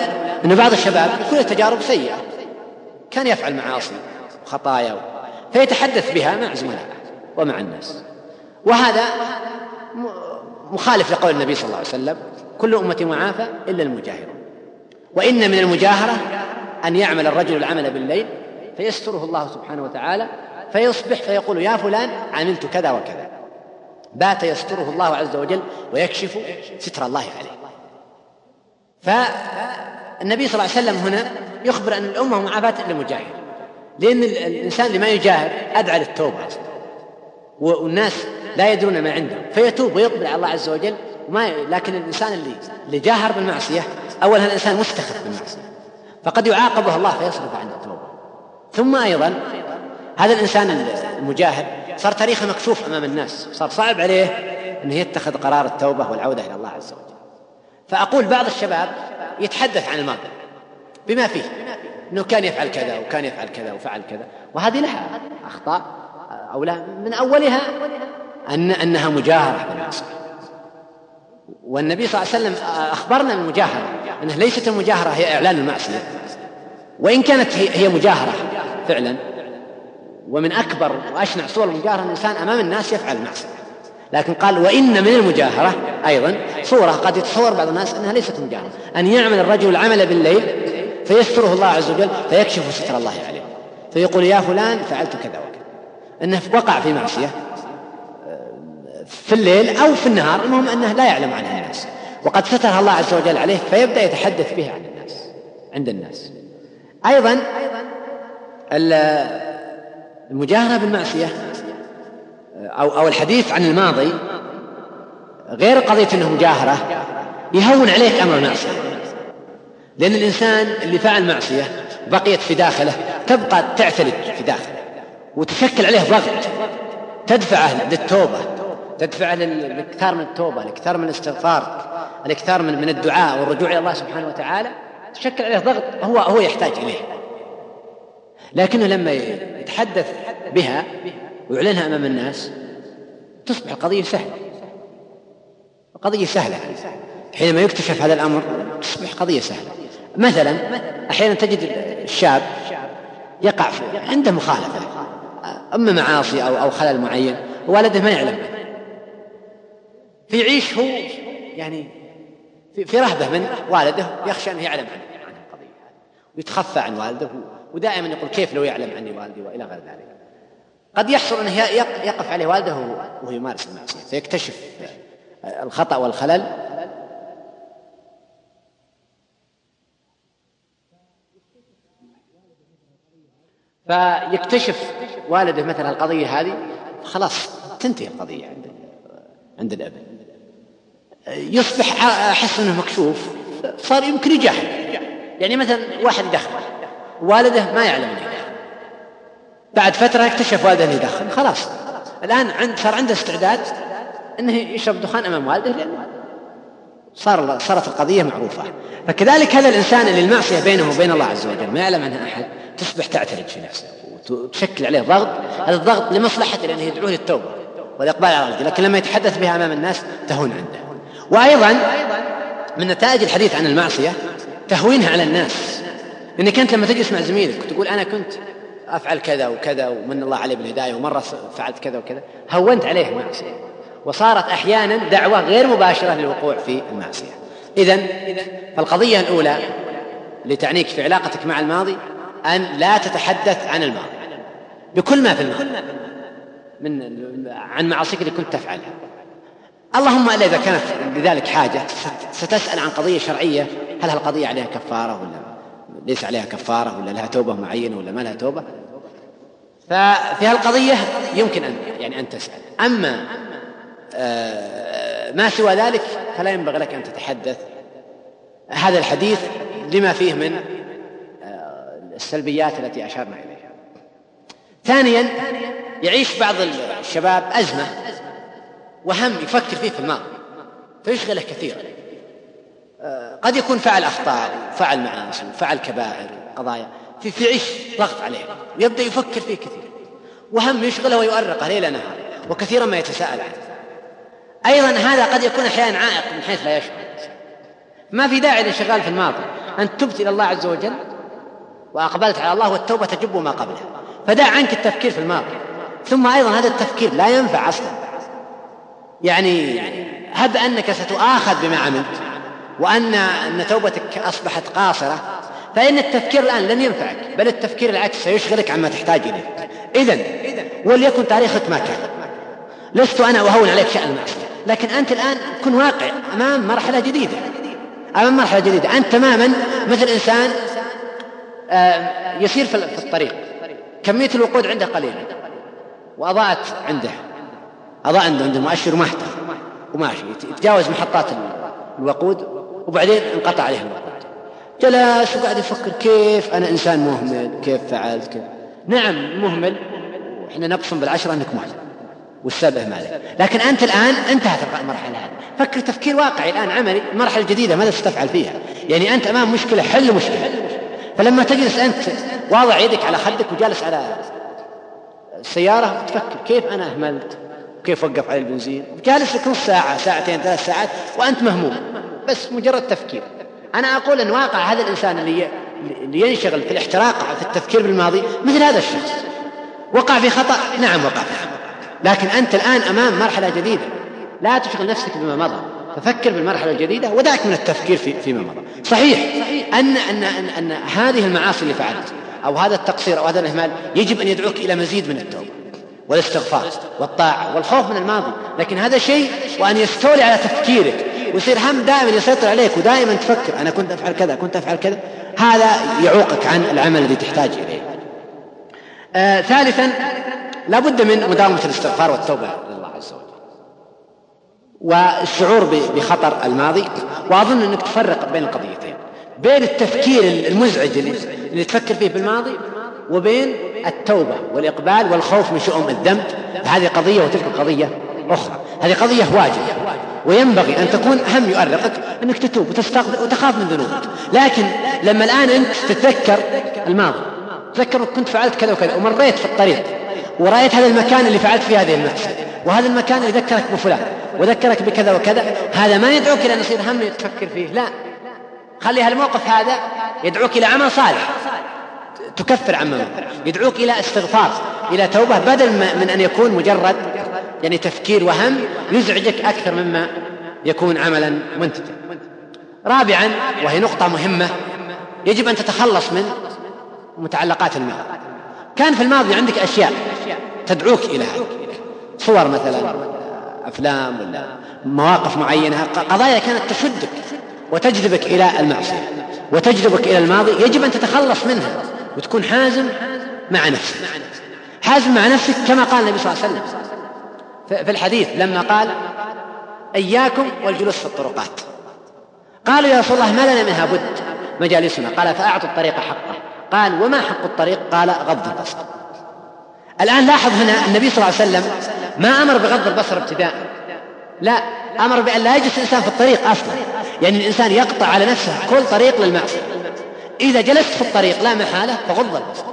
أن بعض الشباب يكون تجارب سيئة. كان يفعل معاصي وخطايا فيتحدث بها مع زملائه ومع الناس. وهذا مخالف لقول النبي صلى الله عليه وسلم كل أمة معافى إلا المجاهرون. وإن من المجاهرة أن يعمل الرجل العمل بالليل فيستره الله سبحانه وتعالى فيصبح فيقول يا فلان عملت كذا وكذا. بات يستره الله عز وجل ويكشف ستر الله عليه. فالنبي صلى الله عليه وسلم هنا يخبر أن الأمة معافاة إلا المجاهر لأن الإنسان اللي ما يجاهر أدعى للتوبة. والناس لا يدرون ما عندهم فيتوب ويقبل على الله عز وجل. وما لكن الإنسان اللي اللي جاهر بالمعصية أولا الإنسان مستخف بالمعصية. فقد يعاقبه الله فيصرف عن التوبة ثم أيضا هذا الإنسان المجاهد صار تاريخه مكشوف أمام الناس. صار صعب عليه أنه يتخذ قرار التوبة والعودة إلى الله عز وجل. فأقول بعض الشباب يتحدث عن الماضي بما فيه. أنه كان يفعل كذا وكان يفعل كذا وفعل كذا. وهذه لها أخطاء أو لا. من أولها أن أنها مجاهرة بالمعصية والنبي صلى الله عليه وسلم أخبرنا المجاهرة أنه ليست المجاهرة هي إعلان المعصية. وإن كانت هي مجاهرة فعلا ومن أكبر وأشنع صور المجاهرة الإنسان أمام الناس يفعل المعصية. لكن قال وإن من المجاهرة أيضا صورة قد يتصور بعض الناس أنها ليست مجاهرة. أن يعمل الرجل العمل بالليل فيستره الله عز وجل فيكشف ستر الله عليه. فيقول يا فلان فعلت كذا وكذا. أنه وقع في معصية في الليل أو في النهار المهم أنه لا يعلم عنها الناس. وقد سترها الله عز وجل عليه فيبدأ يتحدث بها عن الناس عند الناس. أيضا المجاهرة بالمعصية أو أو الحديث عن الماضي غير قضية أنه مجاهرة يهون عليك أمر المعصية. لأن الإنسان اللي فعل معصية بقيت في داخله تبقى تعتلج في داخله وتشكل عليه ضغط. تدفعه للتوبة تدفعه للاكثار من التوبة الاكثار من الاستغفار الاكثار من الدعاء والرجوع إلى الله سبحانه وتعالى. تشكل عليه ضغط هو هو يحتاج إليه. لكنه لما يتحدث بها ويعلنها أمام الناس تصبح القضية سهلة. قضية سهلة. حينما يكتشف هذا الأمر تصبح قضية سهلة. مثلا أحيانا تجد الشاب يقع في عنده مخالفة أما معاصي أو أو خلل معين والده ما يعلم. فيعيش هو يعني في, رهبة من والده يخشى أنه يعلم عن عن القضية ويتخفى عن والده ودائما يقول كيف لو يعلم عني والدي وإلى غير ذلك. قد يحصل أنه يقف عليه والده وهو يمارس المعصية فيكتشف الخطأ والخلل. فيكتشف والده مثلا القضية هذه خلاص تنتهي القضية عند عند الابن يصبح احس انه مكشوف صار يمكن يجاهد. يعني مثلا واحد يدخن والده ما يعلم إنه يدخن بعد فترة اكتشف والده إنه يدخن خلاص. الآن عند صار عنده استعداد إنه يشرب دخان أمام والده. لأنه صار صارت القضية معروفة. فكذلك هذا الإنسان اللي المعصية بينه وبين الله عز وجل ما يعلم عنها أحد تصبح تعترج في نفسه وتشكل عليه ضغط. هذا الضغط لمصلحته لأنه يدعوه للتوبة والإقبال على الله لكن لما يتحدث بها أمام الناس تهون عنده. وأيضا من نتائج الحديث عن المعصية تهوينها على الناس. لأنك أنت لما تجلس مع زميلك وتقول أنا كنت أفعل كذا وكذا ومن الله علي بالهداية ومرة فعلت كذا وكذا هونت عليه المعصية وصارت أحيانا دعوة غير مباشرة للوقوع في المعصية. إذا فالقضية الأولى لتعنيك في علاقتك مع الماضي أن لا تتحدث عن الماضي. بكل ما في الماضي. من عن معاصيك اللي كنت تفعلها. اللهم ألا إذا كانت لذلك حاجة ستسأل عن قضية شرعية هل هالقضية عليها كفارة ولا ليس عليها كفارة ولا لها توبة معينة ولا ما لها توبة؟ ففي هالقضية يمكن أن يعني أن تسأل. أما آه، ما سوى ذلك فلا ينبغي لك أن تتحدث. هذا الحديث لما فيه من آه، السلبيات التي أشرنا إليها. ثانيا يعيش بعض الشباب أزمة. وهم يفكر فيه في الماضي. فيشغله كثيرا آه، قد يكون فعل أخطاء فعل معاصي فعل كبائر قضايا. في في عيش ضغط عليه ويبدأ يفكر فيه كثير. وهم يشغله ويؤرقه ليل نهار وكثيرا ما يتساءل عنه. أيضا هذا قد يكون أحيانا عائق من حيث لا يشعر. ما في داعي للانشغال في الماضي أنت تبت إلى الله عز وجل وأقبلت على الله والتوبة تجب ما قبلها. فدع عنك التفكير في الماضي. ثم أيضا هذا التفكير لا ينفع أصلا. يعني هب أنك ستؤاخذ بما عملت وأن أن توبتك أصبحت قاصرة فإن التفكير الآن لن ينفعك بل التفكير العكس سيشغلك عما تحتاج إليه. إذا وليكن تاريخك ما كان. لست أنا أهون عليك شأن المعصية لكن أنت الآن كن واقع أمام مرحلة جديدة. أمام مرحلة جديدة. أنت تماما مثل إنسان آه، يسير في الطريق. كمية الوقود عنده قليلة وأضاءت عنده. أضاء عنده عند المؤشر وما وماشي. يتجاوز محطات الوقود وبعدين انقطع عليه الوقود. جلس وقاعد يفكر كيف أنا إنسان مهمل كيف فعلت كيف. نعم مهمل. وإحنا نقسم بالعشرة أنك مهمل والسبب مالك. لكن أنت الآن انتهت المرحلة هذه. فكر تفكير واقعي الآن عملي. المرحلة الجديدة ماذا ستفعل فيها؟ يعني أنت أمام مشكلة حل مشكلة. فلما تجلس أنت واضع يدك على خدك وجالس على السيارة تفكر كيف أنا أهملت؟ كيف وقف على البنزين؟ جالس لك نص ساعة ساعتين ثلاث ساعات وأنت مهموم. بس مجرد تفكير. أنا أقول أن واقع هذا الإنسان اللي اللي ينشغل في الاحتراق في التفكير بالماضي مثل هذا الشخص. وقع في خطأ؟ نعم وقع في خطأ. لكن أنت الآن أمام مرحلة جديدة. لا تشغل نفسك بما مضى. ففكر بالمرحلة الجديدة ودعك من التفكير في فيما مضى. صحيح أن أن أن, أن هذه المعاصي اللي فعلت أو هذا التقصير أو هذا الإهمال يجب أن يدعوك إلى مزيد من التوبة. والاستغفار والطاعة والخوف من الماضي. لكن هذا شيء وأن يستولي على تفكيرك ويصير هم دائما يسيطر عليك ودائما تفكر أنا كنت أفعل كذا كنت أفعل كذا. هذا يعوقك عن العمل الذي تحتاج إليه. آه ثالثا لا بد من مداومة الاستغفار والتوبة لله عز وجل. والشعور بخطر الماضي. وأظن أنك تفرق بين القضيتين. بين التفكير المزعج اللي تفكر فيه بالماضي وبين التوبة والإقبال والخوف من شؤم الذنب. هذه قضية وتلك قضية أخرى. هذه قضية واجبة. وينبغي أن تكون هم يؤرقك أنك تتوب وتستغفر وتخاف من ذنوبك. لكن لما الآن أنت تتذكر الماضي تذكر كنت فعلت كذا وكذا ومريت في الطريق ورأيت هذا المكان اللي فعلت فيه هذه المعصية وهذا المكان اللي ذكرك بفلان وذكرك بكذا وكذا هذا ما يدعوك إلى أن يصير هم تفكر فيه. لا. خلي هالموقف هذا يدعوك إلى عمل صالح. تكفر عما يدعوك إلى استغفار إلى توبة بدل من أن يكون مجرد يعني تفكير وهم يزعجك أكثر مما يكون عملا منتجا. رابعا وهي نقطة مهمة يجب أن تتخلص من متعلقات الماضي كان في الماضي عندك أشياء تدعوك إلى صور مثلا أفلام ولا مواقف معينة قضايا كانت تشدك وتجذبك إلى المعصية وتجذبك إلى الماضي يجب أن تتخلص منها. وتكون حازم مع نفسك. حازم مع نفسك كما قال النبي صلى الله عليه وسلم. في الحديث لما قال إياكم والجلوس في الطرقات. قالوا يا رسول الله ما لنا منها بد. مجالسنا قال فأعطوا الطريق حقه. قال وما حق الطريق؟ قال غض البصر. الآن لاحظ هنا النبي صلى الله عليه وسلم ما أمر بغض البصر ابتداء. لا أمر بأن لا يجلس الإنسان في الطريق أصلا. يعني الإنسان يقطع على نفسه كل طريق للمعصية إذا جلست في الطريق لا محالة فغض البصر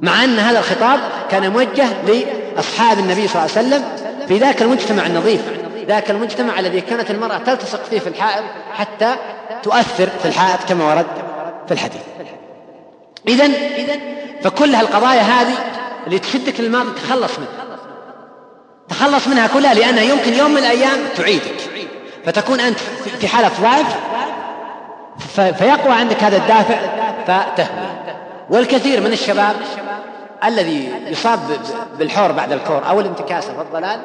مع أن هذا الخطاب كان موجه لأصحاب النبي صلى الله عليه وسلم في ذاك المجتمع النظيف ذاك المجتمع الذي كانت المرأة تلتصق فيه في الحائط حتى تؤثر في الحائط كما ورد في الحديث. إذا فكل هالقضايا هذه اللي تشدك للماضي تخلص منها. تخلص منها كلها لأنها يمكن يوم من الأيام تعيدك. فتكون أنت في حالة ضعف فيقوى عندك هذا الدافع فتهوي. والكثير من الشباب الذي يصاب بالحور بعد الكور أو الانتكاسة والضلال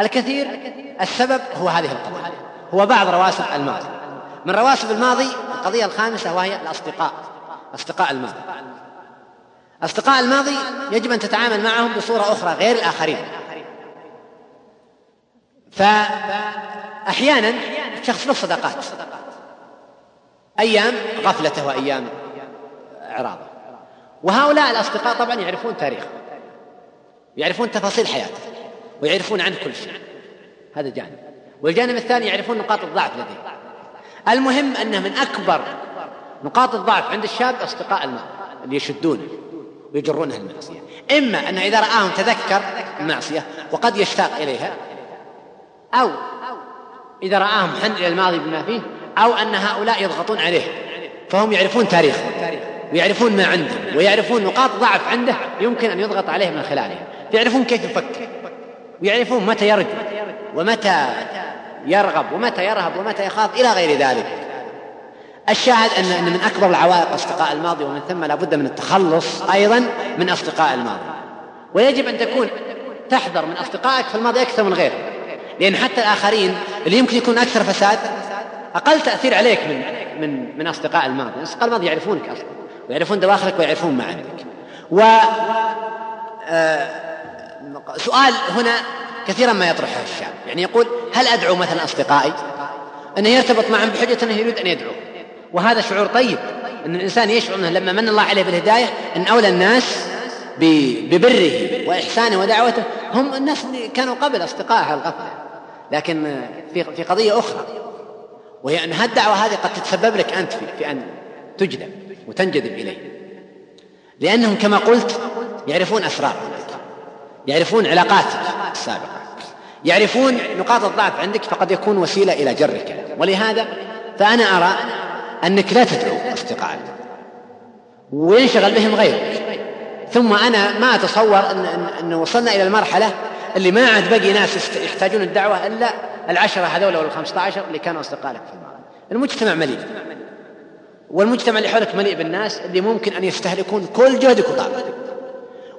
الكثير السبب هو هذه القضية هو بعض رواسب الماضي. من رواسب الماضي القضية الخامسة وهي الأصدقاء أصدقاء الماضي. أصدقاء الماضي يجب أن تتعامل معهم بصورة أخرى غير الآخرين. فأحيانا شخص له صداقات. أيام غفلته وأيام إعراضه. وهؤلاء الأصدقاء طبعا يعرفون تاريخه. يعرفون تفاصيل حياته. ويعرفون عنه كل شيء. هذا جانب. والجانب الثاني يعرفون نقاط الضعف لديه. المهم أنه من أكبر نقاط الضعف عند الشاب أصدقاء المال اللي يشدونه ويجرونه المعصية. إما أنه إذا رآهم تذكر المعصية وقد يشتاق إليها أو إذا رآهم حن إلى الماضي بما فيه أو أن هؤلاء يضغطون عليه. فهم يعرفون تاريخه ويعرفون ما عنده ويعرفون نقاط ضعف عنده يمكن أن يضغط عليه من خلالها يعرفون كيف يفكر ويعرفون متى يرجو ومتى يرغب ومتى يرهب ومتى يخاف إلى غير ذلك. الشاهد أن أن من أكبر العوائق أصدقاء الماضي ومن ثم لا بد من التخلص أيضا من أصدقاء الماضي. ويجب أن تكون تحذر من أصدقائك في الماضي أكثر من غيرهم لأن حتى الآخرين اللي يمكن يكون أكثر فساد أقل تأثير عليك من من من أصدقاء الماضي، أصدقاء الماضي يعرفونك أصلا ويعرفون دواخلك ويعرفون ما عندك. و آه، سؤال هنا كثيرا ما يطرحه الشاب، يعني يقول هل أدعو مثلا أصدقائي؟ أنه يرتبط معهم بحجة أنه يريد أن يدعو. وهذا شعور طيب أن الإنسان يشعر أنه لما من الله عليه بالهداية أن أولى الناس ببره وإحسانه ودعوته هم الناس اللي كانوا قبل أصدقائه الغفلة لكن في في قضية أخرى وهي أن هالدعوة هذه قد تتسبب لك أنت في, أن تجذب وتنجذب إليه لأنهم كما قلت يعرفون أسرارك يعرفون علاقاتك السابقة يعرفون نقاط الضعف عندك فقد يكون وسيلة إلى جرك. ولهذا فأنا أرى أنك لا تدعو أصدقائك. وينشغل بهم غيرك. ثم أنا ما أتصور أن, أن وصلنا إلى المرحلة اللي ما عاد بقي ناس يحتاجون الدعوة إلا العشرة هذول أو الخمسة عشر اللي كانوا أصدقاء لك في الماضي المجتمع مليء. والمجتمع اللي حولك مليء بالناس اللي ممكن أن يستهلكون كل جهدك وطاقتك.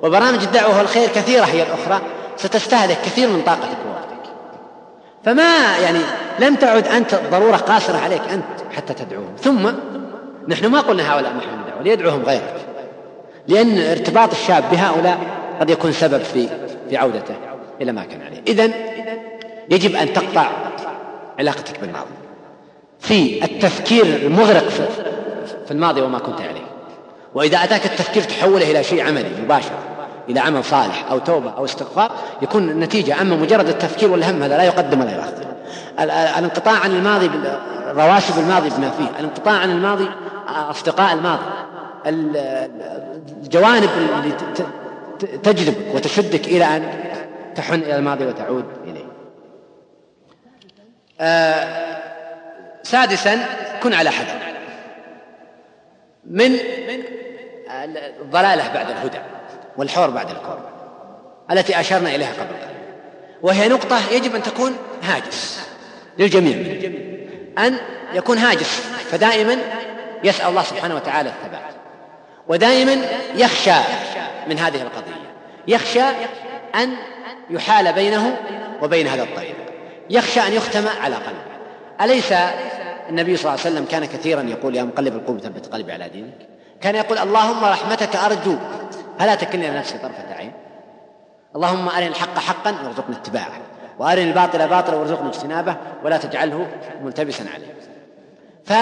وبرامج الدعوة والخير كثيرة هي الأخرى ستستهلك كثير من طاقتك ووقتك. فما يعني لم تعد أنت ضرورة قاصرة عليك أنت حتى تدعوهم. ثم نحن ما قلنا هؤلاء محل الدعوة ليدعوهم غيرك. لأن ارتباط الشاب بهؤلاء قد يكون سبب في في عودته. إلى ما كان عليه. إذن يجب أن تقطع علاقتك بالماضي. في التفكير المغرق في الماضي وما كنت عليه. وإذا أتاك التفكير تحوله إلى شيء عملي مباشر إلى عمل صالح أو توبة أو استغفار يكون النتيجة أما مجرد التفكير والهم هذا لا يقدم ولا يؤخر. الانقطاع عن الماضي رواسب الماضي بما فيه. الانقطاع عن الماضي أصدقاء الماضي. الجوانب اللي تجذبك وتشدك إلى أن تحن إلى الماضي وتعود إليه. آه سادسا كن على حذر. من الضلالة بعد الهدى والحور بعد الكون التي أشرنا إليها قبل قليل. وهي نقطة يجب أن تكون هاجس للجميع. أن يكون هاجس فدائما يسأل الله سبحانه وتعالى الثبات. ودائما يخشى من هذه القضية. يخشى أن يحال بينه وبين هذا الطريق. يخشى أن يختم على قلبه. أليس النبي صلى الله عليه وسلم كان كثيرا يقول يا مقلب القلوب ثبت قلبي على دينك؟ كان يقول اللهم رحمتك أرجو. فلا تكلني نفسي طرفة عين. اللهم أرني الحق حقا وارزقني اتباعه. وأرني الباطل باطلا وارزقني اجتنابه. ولا تجعله ملتبسا عليه. ف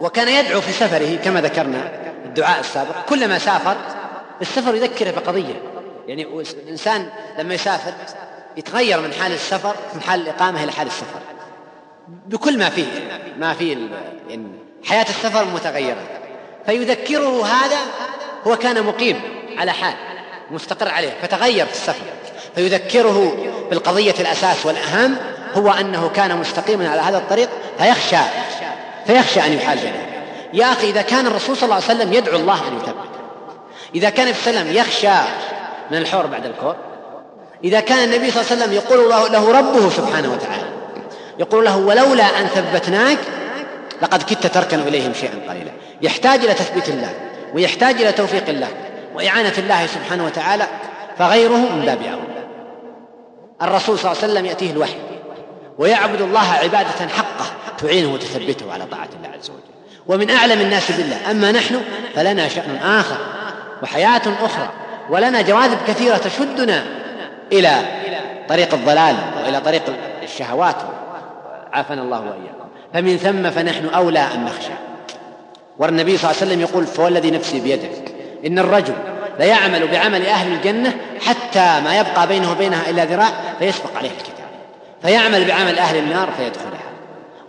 وكان يدعو في سفره كما ذكرنا الدعاء السابق. كلما سافر السفر يذكره بقضية يعني الإنسان لما يسافر يتغير من حال السفر من حال الإقامة إلى حال السفر. بكل ما فيه ما فيه يعني حياة السفر متغيرة. فيذكره هذا هو كان مقيم على حال مستقر عليه فتغير في السفر. فيذكره بالقضية الأساس والأهم هو أنه كان مستقيما على هذا الطريق فيخشى فيخشى أن يحال بينه يا أخي إذا كان الرسول صلى الله عليه وسلم يدعو الله أن يثبت. إذا كان وسلم يخشى من الحور بعد الكور. إذا كان النبي صلى الله عليه وسلم يقول له, له ربه سبحانه وتعالى يقول له ولولا أن ثبتناك لقد كدت تركن إليهم شيئا قليلا. يحتاج إلى تثبيت الله ويحتاج إلى توفيق الله وإعانة الله سبحانه وتعالى فغيره من باب أولى الرسول صلى الله عليه وسلم يأتيه الوحي ويعبد الله عبادة حقه تعينه وتثبته على طاعة الله عز وجل. ومن أعلم الناس بالله أما نحن فلنا شأن آخر وحياة أخرى. ولنا جواذب كثيرة تشدنا إلى طريق الضلال وإلى طريق الشهوات. عافانا الله وإياكم. فمن ثم فنحن أولى أن نخشى. والنبي صلى الله عليه وسلم يقول فوالذي نفسي بيده إن الرجل ليعمل بعمل أهل الجنة حتى ما يبقى بينه وبينها إلا ذراع فيسبق عليه الكتاب. فيعمل بعمل أهل النار فيدخلها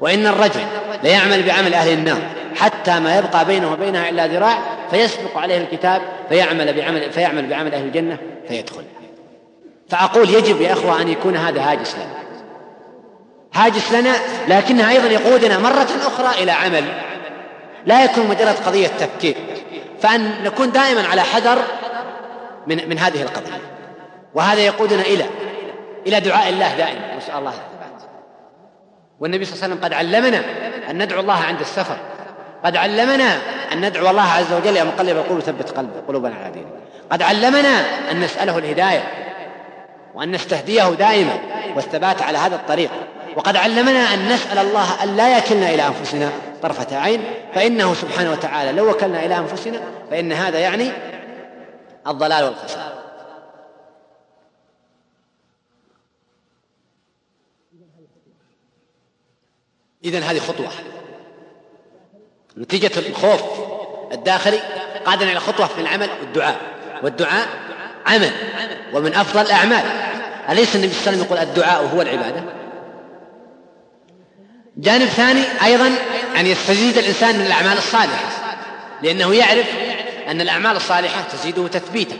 وإن الرجل ليعمل بعمل أهل النار حتى ما يبقى بينه وبينها إلا ذراع فيسبق عليه الكتاب فيعمل بعمل فيعمل بعمل أهل الجنة فيدخلها فأقول يجب يا أخوة أن يكون هذا هاجس لنا. هاجس لنا لكنها أيضا يقودنا مرة أخرى إلى عمل لا يكون مجرد قضية تفكير. فأن نكون دائما على حذر من من هذه القضية. وهذا يقودنا إلى إلى دعاء الله دائما. نسأل الله. والنبي صلى الله عليه وسلم قد علمنا أن ندعو الله عند السفر. قد علمنا أن ندعو الله عز وجل يا مقلب القلوب ثبت قلب قلوبنا على دينك. قد علمنا أن نسأله الهداية وأن نستهديه دائما والثبات على هذا الطريق. وقد علمنا أن نسأل الله أن لا يكلنا إلى أنفسنا طرفة عين فإنه سبحانه وتعالى لو وكلنا إلى أنفسنا فإن هذا يعني الضلال والخسارة. إذا هذه خطوة. نتيجة الخوف الداخلي قادنا إلى خطوة في العمل والدعاء. والدعاء عمل ومن أفضل الأعمال. أليس النبي صلى الله عليه وسلم يقول الدعاء هو العبادة؟ جانب ثاني أيضا أن يستزيد الإنسان من الأعمال الصالحة لأنه يعرف أن الأعمال الصالحة تزيده تثبيتا.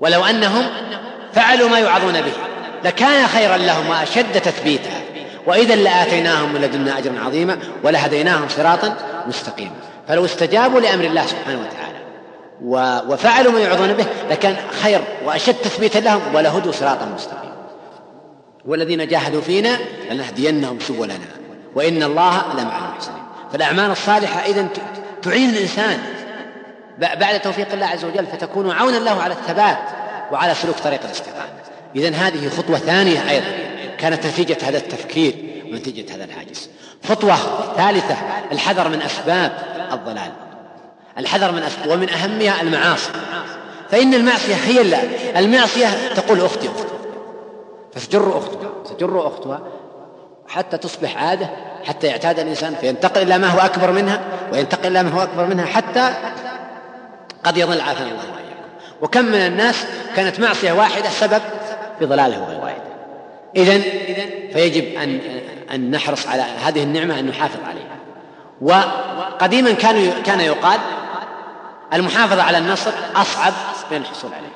ولو أنهم فعلوا ما يوعظون به لكان خيرا لهم وأشد تثبيتا. وإذا لآتيناهم من لدنا أجرا عظيما ولهديناهم صراطا مستقيما. فلو استجابوا لأمر الله سبحانه وتعالى وفعلوا ما يوعظون به لكان خير وأشد تثبيتا لهم ولهدوا صراطا مستقيما. والذين جاهدوا فينا لنهدينهم سبلنا. وإن الله لمع المحسنين. فالأعمال الصالحة إذا تعين الإنسان. بعد توفيق الله عز وجل فتكون عونا له على الثبات وعلى سلوك طريق الاستقامة. إذا هذه خطوة ثانية أيضا. كانت نتيجة هذا التفكير ونتيجة هذا الحاجز. خطوة ثالثة الحذر من أسباب الضلال. الحذر من أسباب ومن أهمها المعاصي. فإن المعصية هي الله المعصية تقول أختي أختي. فتجر أختها تجر أختها حتى تصبح عادة حتى يعتاد الإنسان فينتقل إلى ما هو أكبر منها وينتقل إلى ما هو أكبر منها حتى قد يضل عافانا الله وإياكم. وكم من الناس كانت معصية واحدة سبب في ضلاله وغوايته إذا فيجب أن أن نحرص على هذه النعمة أن نحافظ عليها. وقديما كان كان يقال المحافظة على النصر أصعب من الحصول عليه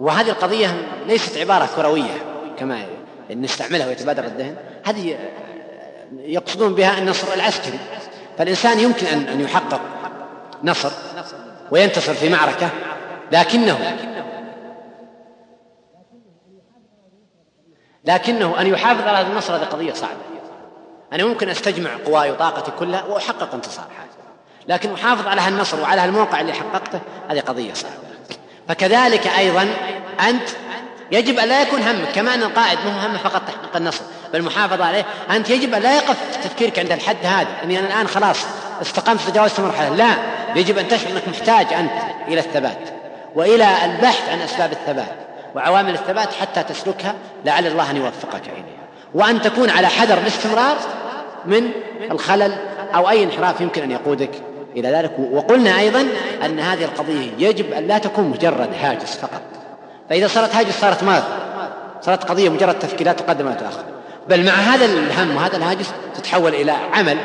وهذه القضية ليست عبارة كروية كما نستعملها ويتبادر الذهن. هذه يقصدون بها النصر العسكري. فالإنسان يمكن أن يحقق نصر وينتصر في معركة لكنه لكنه أن يحافظ على هذا النصر هذه قضية صعبة. أنا ممكن أستجمع قواي وطاقتي كلها وأحقق انتصار. لكن أحافظ على هالنصر وعلى هالموقع اللي حققته هذه قضية صعبة. فكذلك أيضا أنت يجب أن لا يكون همك كما أن القائد مو همه فقط تحقيق النصر بل المحافظة عليه. أنت يجب أن لا يقف تفكيرك عند الحد هذا أني أنا الآن خلاص استقمت تجاوزت مرحلة. لا يجب أن تشعر أنك محتاج أنت إلى الثبات وإلى البحث عن أسباب الثبات. وعوامل الثبات حتى تسلكها لعل الله أن يوفقك إليها. وأن تكون على حذر الاستمرار من الخلل أو أي انحراف يمكن أن يقودك إلى ذلك. وقلنا أيضا أن هذه القضية يجب أن لا تكون مجرد هاجس فقط. فإذا صارت هاجس صارت مرض صارت قضية مجرد تفكير لا تقدم ولا بل مع هذا الهم وهذا الهاجس تتحول إلى عمل.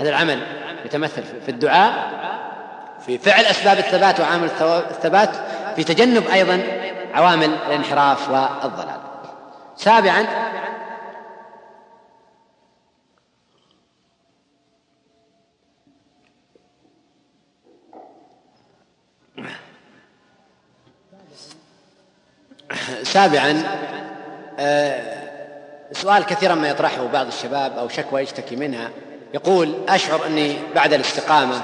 هذا العمل يتمثل في الدعاء في فعل أسباب الثبات وعامل الثبات في تجنب أيضا عوامل الانحراف والضلال. سابعا سابعا آه، سؤال كثيرا ما يطرحه بعض الشباب أو شكوى يشتكي منها. يقول أشعر أني بعد الاستقامة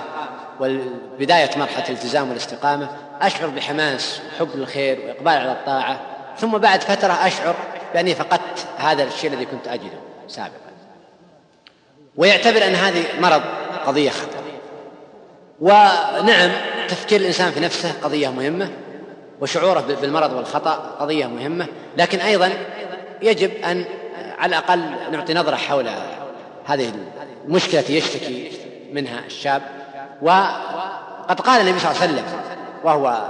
وبدايه مرحلة الالتزام والاستقامة أشعر بحماس وحب الخير وإقبال على الطاعة ثم بعد فترة أشعر بأني فقدت هذا الشيء الذي كنت أجده سابقا. ويعتبر أن هذه مرض قضية خطر ونعم تفكير الإنسان في نفسه قضية مهمة وشعوره بالمرض والخطأ قضية مهمة لكن أيضا يجب أن على الأقل نعطي نظرة حول هذه المشكلة يشتكي منها الشاب. وقد قال النبي صلى الله عليه وسلم وهو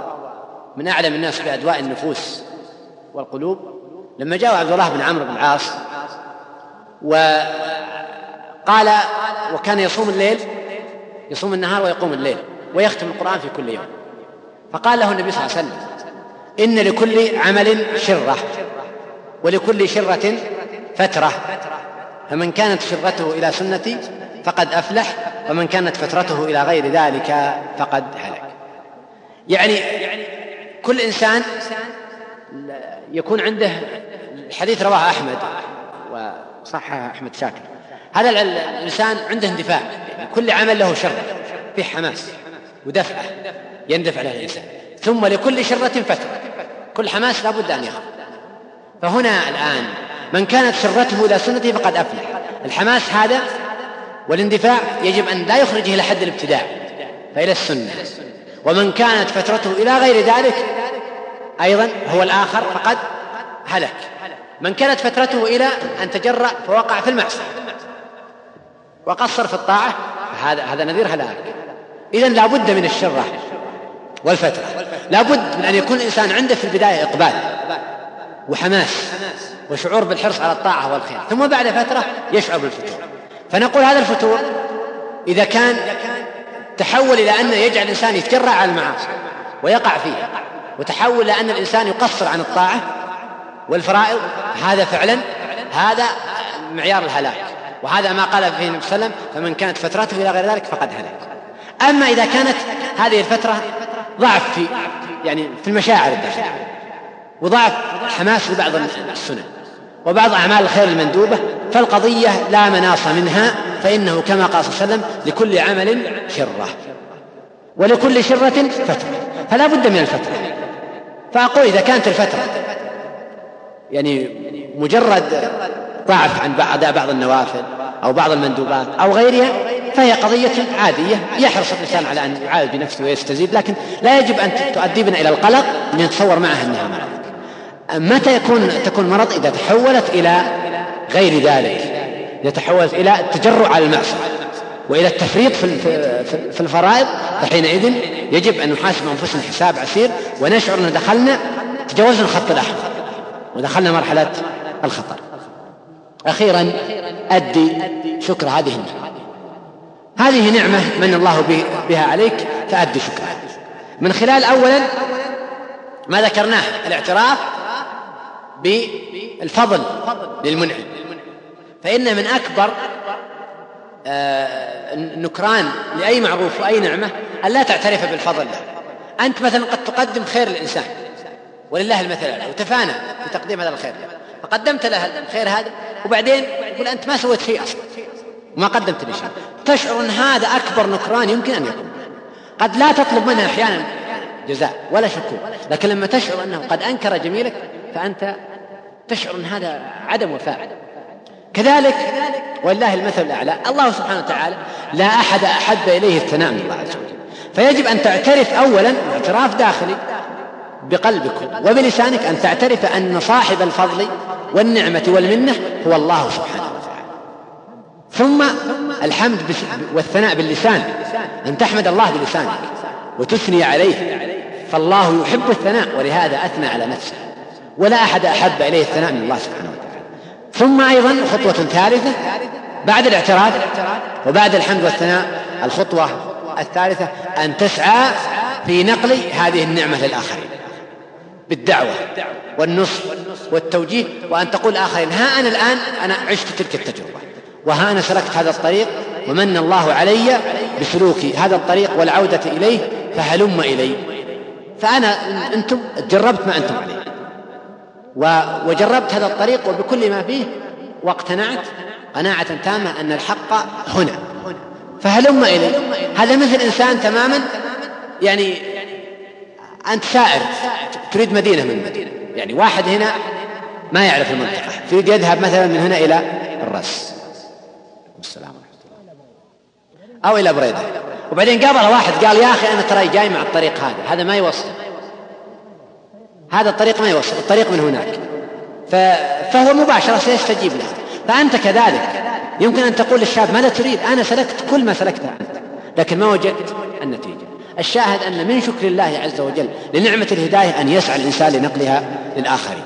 من أعلم الناس بأدواء النفوس والقلوب لما جاء عبد الله بن عمرو بن العاص وقال وكان يصوم الليل يصوم النهار ويقوم الليل ويختم القرآن في كل يوم. فقال له النبي صلى الله عليه وسلم إن لكل عمل شرة ولكل شرة فترة فمن كانت شرته إلى سنتي فقد أفلح ومن كانت فترته إلى غير ذلك فقد هلك. يعني كل إنسان يكون عنده الحديث رواه أحمد وصححه أحمد شاكر. هذا الإنسان عنده اندفاع. يعني كل عمل له شر فيه حماس ودفعة يندفع له الإنسان. ثم لكل شرة فترة كل حماس لابد أن يخرج. فهنا الآن من كانت شرته إلى سنته فقد أفلح. الحماس هذا والاندفاع يجب أن لا يخرجه إلى حد الابتداع فإلى السنة. ومن كانت فترته إلى غير ذلك أيضا هو الآخر فقد هلك. من كانت فترته إلى أن تجرأ فوقع في المعصية وقصر في الطاعة هذا هذا نذير هلاك. إذا لا بد من الشرة والفترة. لا بد من أن يكون الإنسان عنده في البداية إقبال وحماس وشعور بالحرص على الطاعة والخير ثم بعد فترة يشعر بالفتور. فنقول هذا الفتور إذا كان تحول إلى أنه يجعل الإنسان يتجرع على المعاصي ويقع فيها وتحول إلى أن الإنسان يقصر عن الطاعة والفرائض. هذا فعلا هذا معيار الهلاك. وهذا ما قال فيه النبي صلى الله عليه وسلم فمن كانت فترته إلى غير ذلك فقد هلك. أما إذا كانت هذه الفترة ضعف في يعني في المشاعر الداخلية وضعف حماس لبعض السنن وبعض أعمال الخير المندوبة فالقضية لا مناص منها فإنه كما قال صلى الله عليه وسلم لكل عمل شرة. ولكل شرة فترة. فلا بد من الفترة. فأقول إذا كانت الفترة يعني مجرد ضعف عن بعض بعض النوافل أو بعض المندوبات أو غيرها فهي قضية عادية. يحرص الإنسان على أن يعالج بنفسه ويستزيد لكن لا يجب أن تؤدي بنا إلى القلق أن يتصور معها أنها مرض. متى يكون تكون مرض؟ إذا تحولت إلى غير ذلك. إذا تحولت إلى التجرع على المعصية وإلى التفريط في الفرائض. فحينئذ يجب أن نحاسب أنفسنا حساب عسير ونشعر أن دخلنا تجاوزنا الخط الأحمر ودخلنا مرحلة الخطر. أخيرا أدي شكر هذه النعمة. هذه نعمة من الله بها عليك فأدي شكرها. من خلال أولا ما ذكرناه الاعتراف بالفضل للمنعم. فإن من أكبر آه، لأي معروف وأي نعمة أن لا تعترف بالفضل له. أنت مثلا قد تقدم خير الإنسان ولله المثل الأعلى. وتفانى في تقديم هذا الخير فقدمت له الخير هذا وبعدين يقول أنت ما سويت شيء أصلا. وما قدمت لي شيء. تشعر أن هذا أكبر نكران يمكن أن يكون. قد لا تطلب منه أحيانا جزاء ولا شكور. لكن لما تشعر أنه قد أنكر جميلك فأنت تشعر أن هذا عدم وفاء. كذلك ولله المثل الأعلى الله سبحانه وتعالى لا أحد أحب إليه الثناء من الله عز وجل. فيجب أن تعترف أولا اعتراف داخلي بقلبك وبلسانك أن تعترف أن صاحب الفضل والنعمة والمنة هو الله سبحانه وتعالى. ثم الحمد والثناء باللسان أن تحمد الله بلسانك وتثني عليه فالله يحب الثناء ولهذا أثنى على نفسه. ولا أحد أحب إليه الثناء من الله سبحانه وتعالى. ثم أيضا خطوة ثالثة بعد الاعتراف وبعد الحمد والثناء الخطوة الثالثة أن تسعى في نقل هذه النعمة للآخرين بالدعوة والنصح والتوجيه وأن تقول الآخرين ها أنا الآن أنا عشت تلك التجربة وها أنا سلكت هذا الطريق ومن الله علي بسلوك هذا الطريق والعودة إليه فهلم إلي. فأنا أنتم جربت ما أنتم عليه. وجربت هذا الطريق وبكل ما فيه واقتنعت قناعة تامة أن الحق هنا. فهلم إلي هذا مثل إنسان تماما؟ يعني أنت سائر تريد مدينة من مدينة. يعني واحد هنا ما يعرف المنطقة. يريد يذهب مثلا من هنا إلى الرس. السلام ورحمة الله أو إلى بريدة. وبعدين قابل واحد قال يا أخي أنا ترى جاي مع الطريق هذا. هذا ما يوصل. هذا الطريق ما يوصل الطريق من هناك. فهو مباشرة سيستجيب له فأنت كذلك. يمكن أن تقول للشاب ماذا تريد؟ أنا سلكت كل ما سلكته أنت. لكن ما وجدت النتيجة. الشاهد أن من شكر الله عز وجل لنعمة الهداية أن يسعى الإنسان لنقلها للآخرين.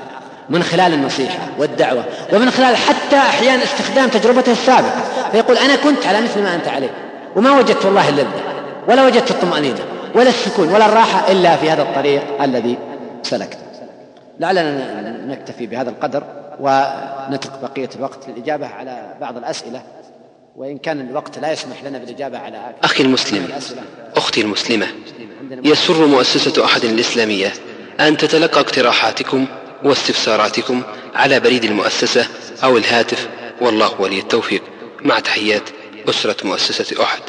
من خلال النصيحة والدعوة ومن خلال حتى أحيانا استخدام تجربته السابقة. فيقول أنا كنت على مثل ما أنت عليه وما وجدت والله اللذة ولا وجدت الطمأنينة ولا السكون ولا الراحة إلا في هذا الطريق الذي سلكته لعلنا نكتفي بهذا القدر ونترك بقية الوقت للإجابة على بعض الأسئلة وإن كان الوقت لا يسمح لنا بالإجابة على أخي المسلم أختي المسلمة يسر مؤسسة أحد الإسلامية أن تتلقى اقتراحاتكم واستفساراتكم على بريد المؤسسة أو الهاتف والله ولي التوفيق. مع تحيات أسرة مؤسسة أحد.